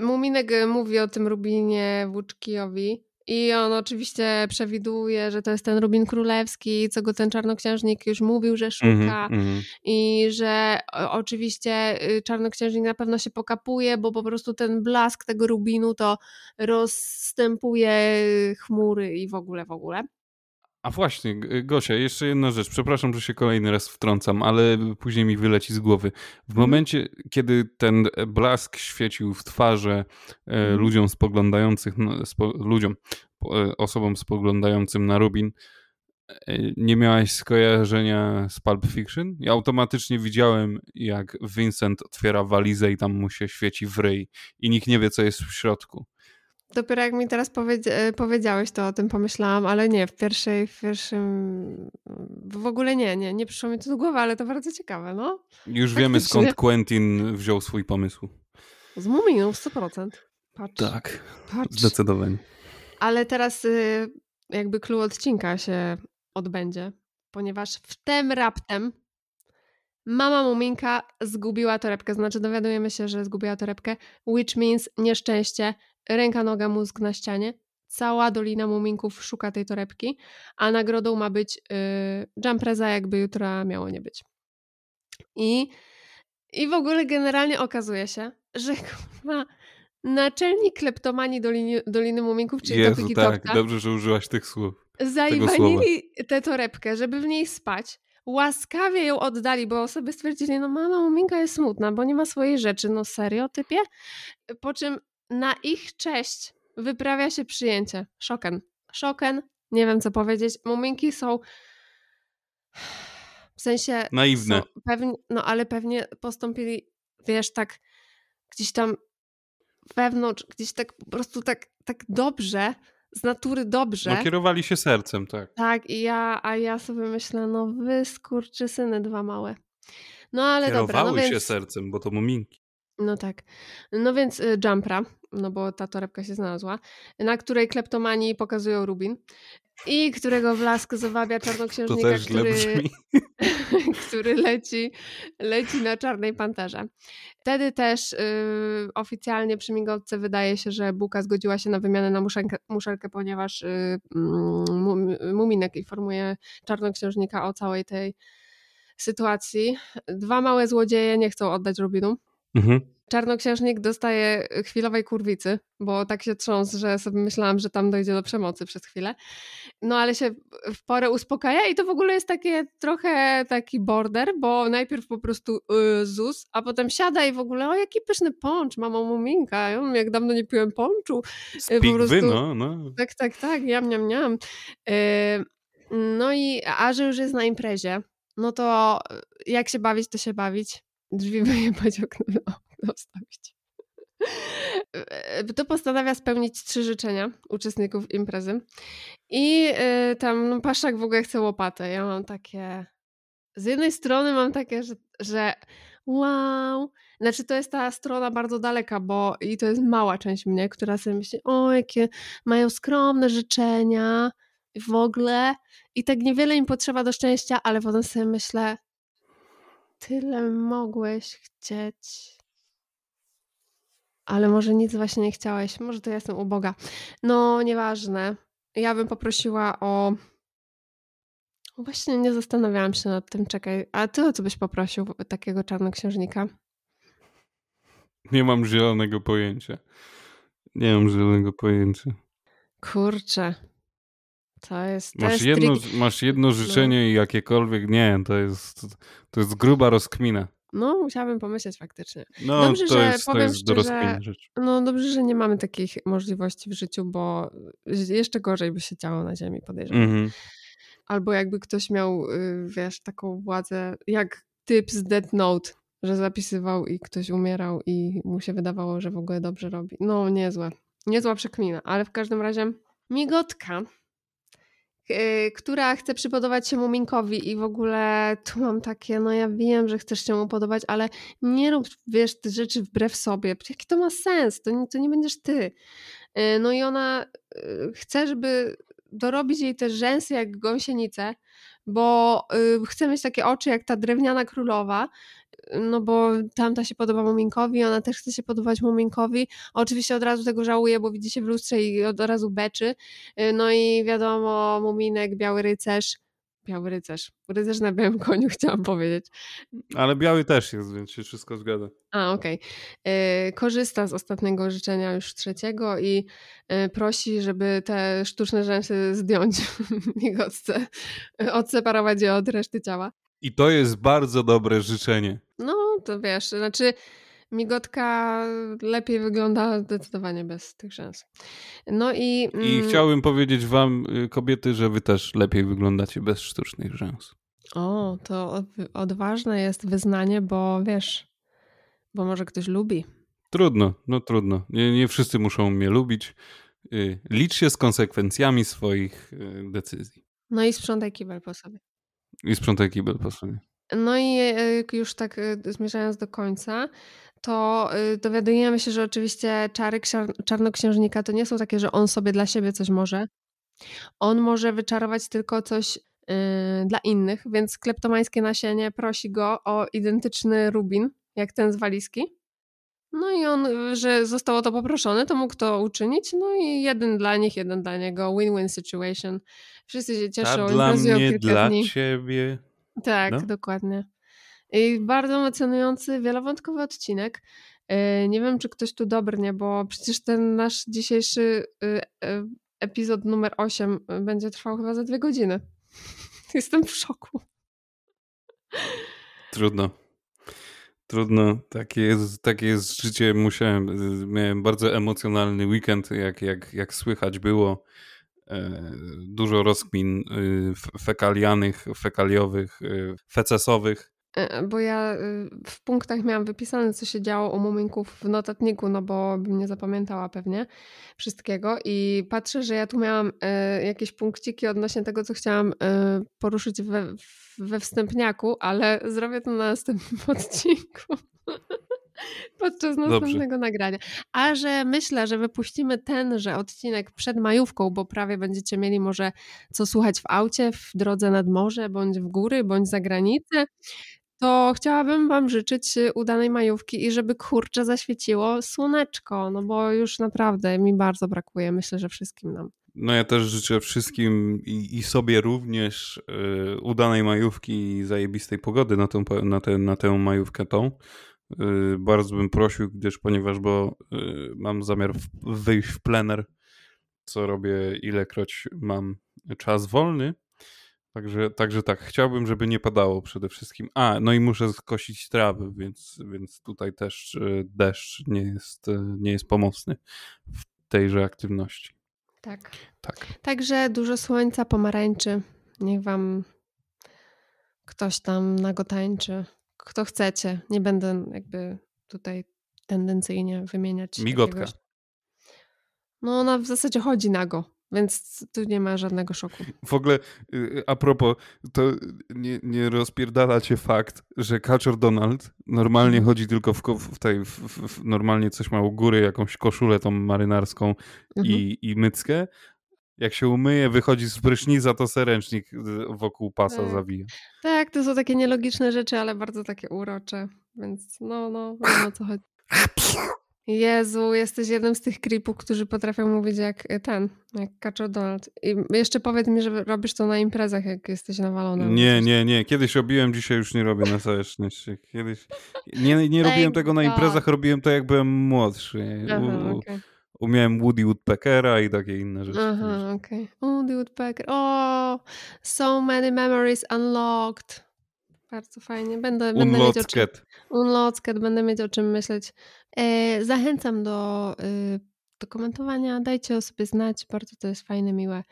Muminek e, mówi o tym Rubinie Włóczkijowi i on oczywiście przewiduje, że to jest ten Rubin Królewski, co go ten czarnoksiężnik już mówił, że szuka Mhm, mhm. i że o, oczywiście y, czarnoksiężnik na pewno się pokapuje, bo po prostu ten blask tego Rubinu to rozstępuje chmury i w ogóle, w ogóle. A właśnie, Gosia, jeszcze jedna rzecz. Przepraszam, że się kolejny raz wtrącam, ale później mi wyleci z głowy. W Mhm. momencie, kiedy ten blask świecił w twarze e, Mhm. ludziom spoglądających, spo, ludziom, e, osobom spoglądającym na Rubin, E, Nie miałaś skojarzenia z Pulp Fiction? Ja automatycznie widziałem, jak Vincent otwiera walizę i tam mu się świeci w ryj i nikt nie wie, co jest w środku. Dopiero jak mi teraz powiedzi- e, powiedziałeś, to o tym pomyślałam, ale nie, w pierwszej, w pierwszym... W ogóle nie, nie, nie przyszło mi to do głowy, ale to bardzo ciekawe, no. Już wiemy, skąd Quentin wziął swój pomysł. Z muminą, 100%. Patrz, Tak, patrz. zdecydowanie. Ale teraz y, jakby clue odcinka się odbędzie, ponieważ wtem raptem mama Muminka zgubiła torebkę, znaczy dowiadujemy się, że zgubiła torebkę, which means nieszczęście, ręka, noga, mózg na ścianie. Cała Dolina Muminków szuka tej torebki, a nagrodą ma być y, jumpreza, jakby jutra miało nie być. I, I w ogóle generalnie okazuje się, że kurwa, naczelnik kleptomanii Doliny, Doliny Muminków, czyli Jezu, Topiki tak, Topka, dobrze, że użyłaś tych słów. zaiwanili tę torebkę, żeby w niej spać. Łaskawie ją oddali, bo sobie stwierdzili, no mama Muminka jest smutna, bo nie ma swojej rzeczy. No serio, typie? Po czym na ich cześć wyprawia się przyjęcie. Szoken. Szoken. Nie wiem, co powiedzieć. Muminki są... W sensie... Naiwne. Pewnie, no ale pewnie postąpili, wiesz, tak gdzieś tam wewnątrz, gdzieś tak po prostu tak, tak dobrze, z natury dobrze. No kierowali się sercem, tak. Tak, i ja, a ja sobie myślę, no wy skurczysyny dwa małe. No ale Kierowały dobra, no się więc, sercem, bo to muminki. No tak. No więc y, Jumpra, no bo ta torebka się znalazła, na której kleptomani pokazują Rubin i którego blask zawabia To czarnoksiężnika, który, który leci, leci na czarnej panterze. Wtedy też y, oficjalnie przy migotce wydaje się, że Buka zgodziła się na wymianę na muszenkę, muszelkę, ponieważ y, mm, Mum- Muminek informuje czarnoksiężnika o całej tej sytuacji. Dwa małe złodzieje nie chcą oddać Rubinu. Mhm. Czarnoksiężnik dostaje chwilowej kurwicy, bo tak się trząsł, że sobie myślałam, że tam dojdzie do przemocy przez chwilę. No ale się w porę uspokaja i to w ogóle jest takie trochę taki border, bo najpierw po prostu yy, zus, a potem siada i w ogóle o jaki pyszny poncz, mamo muminka, ja jak dawno nie piłem ponczu. Z po Pigwy, prostu- no, no. Tak, tak, tak, jam, jam, jam. Yy, no i a że już jest na imprezie, no to jak się bawić, to się bawić. Drzwi wyjebać, okno, okno wstawić. Yy, To postanawia spełnić trzy życzenia uczestników imprezy. I yy, tam no, Paszak w ogóle chce łopatę. Ja mam takie... Z jednej strony mam takie, że, że wow, znaczy to jest ta strona bardzo daleka, bo i to jest mała część mnie, która sobie myśli, o jakie mają skromne życzenia w ogóle i tak niewiele im potrzeba do szczęścia, ale potem sobie myślę, tyle mogłeś chcieć. Ale może nic właśnie nie chciałeś, może to ja jestem uboga. No, nieważne. Ja bym poprosiła o... Właśnie nie zastanawiałam się nad tym, czekaj. A ty o co byś poprosił takiego czarnoksiężnika? Nie mam zielonego pojęcia. Nie mam zielonego pojęcia. Kurczę. To jest. To Masz jest jedno, masz jedno życzenie i jakiekolwiek. Nie, to jest, to jest gruba rozkmina. No, musiałabym pomyśleć faktycznie. No, Dobrze, to że jest, to powiem jest do szczerze, rozkminy rzecz. No dobrze, że nie mamy takich możliwości w życiu, bo jeszcze gorzej by się działo na ziemi, podejrzewam. Mhm. Albo jakby ktoś miał, y, wiesz, taką władzę jak typ z Death Note, że zapisywał i ktoś umierał i mu się wydawało, że w ogóle dobrze robi. No, niezłe. Niezła przekmina, ale w każdym razie migotka, która chce przypodobać się Muminkowi i w ogóle tu mam takie, no ja wiem, że chcesz się mu podobać, ale nie rób, wiesz, rzeczy wbrew sobie. Jaki to ma sens? To nie, to nie będziesz ty. Y, No i ona y, chce, żeby dorobić jej te rzęsy jak gąsienice, bo y, chce mieć takie oczy jak ta drewniana królowa, y, no bo tamta się podoba Muminkowi, ona też chce się podobać Muminkowi. Oczywiście od razu tego żałuje, bo widzi się w lustrze i od razu beczy. Y, No i wiadomo, Muminek, Biały Rycerz, Biały Rycerz, Rycerz na białym koniu chciałam powiedzieć. Ale biały też jest, więc się wszystko zgadza. A, okej. Y, Korzysta z ostatniego życzenia już trzeciego i y, prosi, żeby te sztuczne rzęsy zdjąć migotce, odseparować je od reszty ciała. I to jest bardzo dobre życzenie. No, to wiesz, znaczy Migotka lepiej wygląda zdecydowanie bez tych rzęs. No i... I mm, chciałbym powiedzieć wam, y, kobiety, że wy też lepiej wyglądacie bez sztucznych rzęs. O, to od- odważne jest wyznanie, bo wiesz, bo może ktoś lubi. Trudno, no trudno. Nie, nie wszyscy muszą mnie lubić. Y, Licz się z konsekwencjami swoich y, decyzji. No i sprzątaj kibel po sobie. I sprzątaj kibel po sobie. No i e, już tak e, zmierzając do końca, to e, dowiadujemy się, że oczywiście czary czarnoksiężnika to nie są takie, że on sobie dla siebie coś może. On może wyczarować tylko coś dla innych, więc kleptomańskie nasienie prosi go o identyczny rubin, jak ten z walizki. No i on, e, że zostało to poproszone, to mógł to uczynić. No i jeden dla nich, jeden dla niego. Win-win situation. Wszyscy się cieszą, A dla mnie, dla dni. ciebie. Tak, No. dokładnie. I bardzo emocjonujący, wielowątkowy odcinek. E, Nie wiem, czy ktoś tu dobrnie, bo przecież ten nasz dzisiejszy y, e, epizod numer 8 będzie trwał chyba za dwie godziny. Jestem w szoku. Trudno. Trudno. Takie jest, takie jest życie. Musiałem, y, miałem bardzo emocjonalny weekend, jak, jak, jak słychać było. E, Dużo rozkmin y, fekalianych, fekaliowych, y, fecesowych. E, Bo ja y, w punktach miałam wypisane, co się działo u muminków w notatniku, no bo bym nie zapamiętała pewnie wszystkiego. I patrzę, że ja tu miałam e, jakieś punkciki odnośnie tego, co chciałam e, poruszyć we, we wstępniaku, ale zrobię to na następnym odcinku. Podczas następnego nagrania. A że myślę, że wypuścimy tenże odcinek przed majówką, bo prawie będziecie mieli może co słuchać w aucie, w drodze nad morze, bądź w góry, bądź za granicę, to chciałabym Wam życzyć y, udanej majówki i żeby kurczę zaświeciło słoneczko, no bo już naprawdę mi bardzo brakuje, myślę, że wszystkim nam. No ja też życzę wszystkim i, i sobie również y, udanej majówki i zajebistej pogody na tę, na tę, na tę majówkę tą. Y, bardzo bym prosił, gdyż ponieważ bo y, mam zamiar w, wyjść w plener, co robię ilekroć mam czas wolny. Także, także tak, chciałbym, żeby nie padało przede wszystkim. A, no i muszę skosić trawy, więc, więc tutaj też y, deszcz nie jest, y, nie jest pomocny w tejże aktywności. Tak. Tak. Także dużo słońca, pomarańczy. Niech Wam ktoś tam nago tańczy. Kto chcecie. Nie będę jakby tutaj tendencyjnie wymieniać. Migotka. jakiegoś- No ona w zasadzie chodzi nago, więc tu nie ma żadnego szoku. W ogóle y, a propos, to nie, nie rozpierdala cię fakt, że Kaczor Donald normalnie Mhm. chodzi tylko w, w tej, w, w, normalnie coś ma u góry, jakąś koszulę tą marynarską Mhm. i, i myckę. Jak się umyje, wychodzi z prysznica, to se ręcznik y, wokół pasa Tak. zawija. Tak, to są takie nielogiczne rzeczy, ale bardzo takie urocze, więc no, no, wiem o co chodzi. Jezu, jesteś jednym z tych creepów, którzy potrafią mówić jak y, ten, jak Kaczor Donald. I jeszcze powiedz mi, że robisz to na imprezach, jak jesteś nawalona. albo Nie, nie, nie. Kiedyś robiłem, dzisiaj już nie robię na całe szczęście. Kiedyś nie, nie robiłem tego na imprezach, robiłem to jak byłem młodszy. Aha, U, u, okej. umiałem Woody Woodpeckera i takie inne rzeczy. Aha, okej. O, The Woodpecker. O, so many memories unlocked. Bardzo fajnie. Będę, będę mieć o czym... Unlocked, będę mieć o czym myśleć. E, zachęcam do, y, do komentowania, dajcie o sobie znać, bardzo to jest fajne, miłe.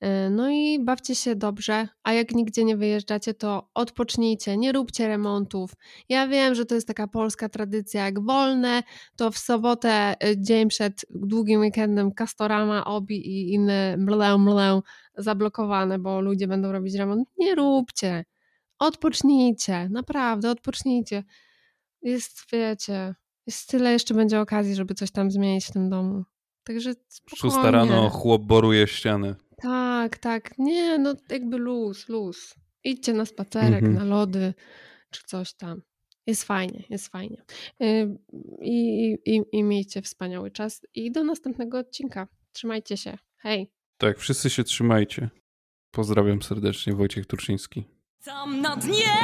E, no i bawcie się dobrze, a jak nigdzie nie wyjeżdżacie, to odpocznijcie, nie róbcie remontów. Ja wiem, że to jest taka polska tradycja, jak wolne, to w sobotę, y, dzień przed długim weekendem, Castorama, Obi i inne mlę, mlę zablokowane, bo ludzie będą robić remont. Nie róbcie. Odpocznijcie, naprawdę, odpocznijcie. Jest, wiecie, jest tyle jeszcze będzie okazji, żeby coś tam zmienić w tym domu. Także spokojnie. Szósta rano chłop boruje ścianę. Tak, tak. Nie, no jakby luz, luz. Idźcie na spacerek, Mhm. na lody, czy coś tam. Jest fajnie, jest fajnie. I, i, i miejcie wspaniały czas. I do następnego odcinka. Trzymajcie się. Hej. Tak, wszyscy się trzymajcie. Pozdrawiam serdecznie, Wojciech Turczyński. Tam na dnie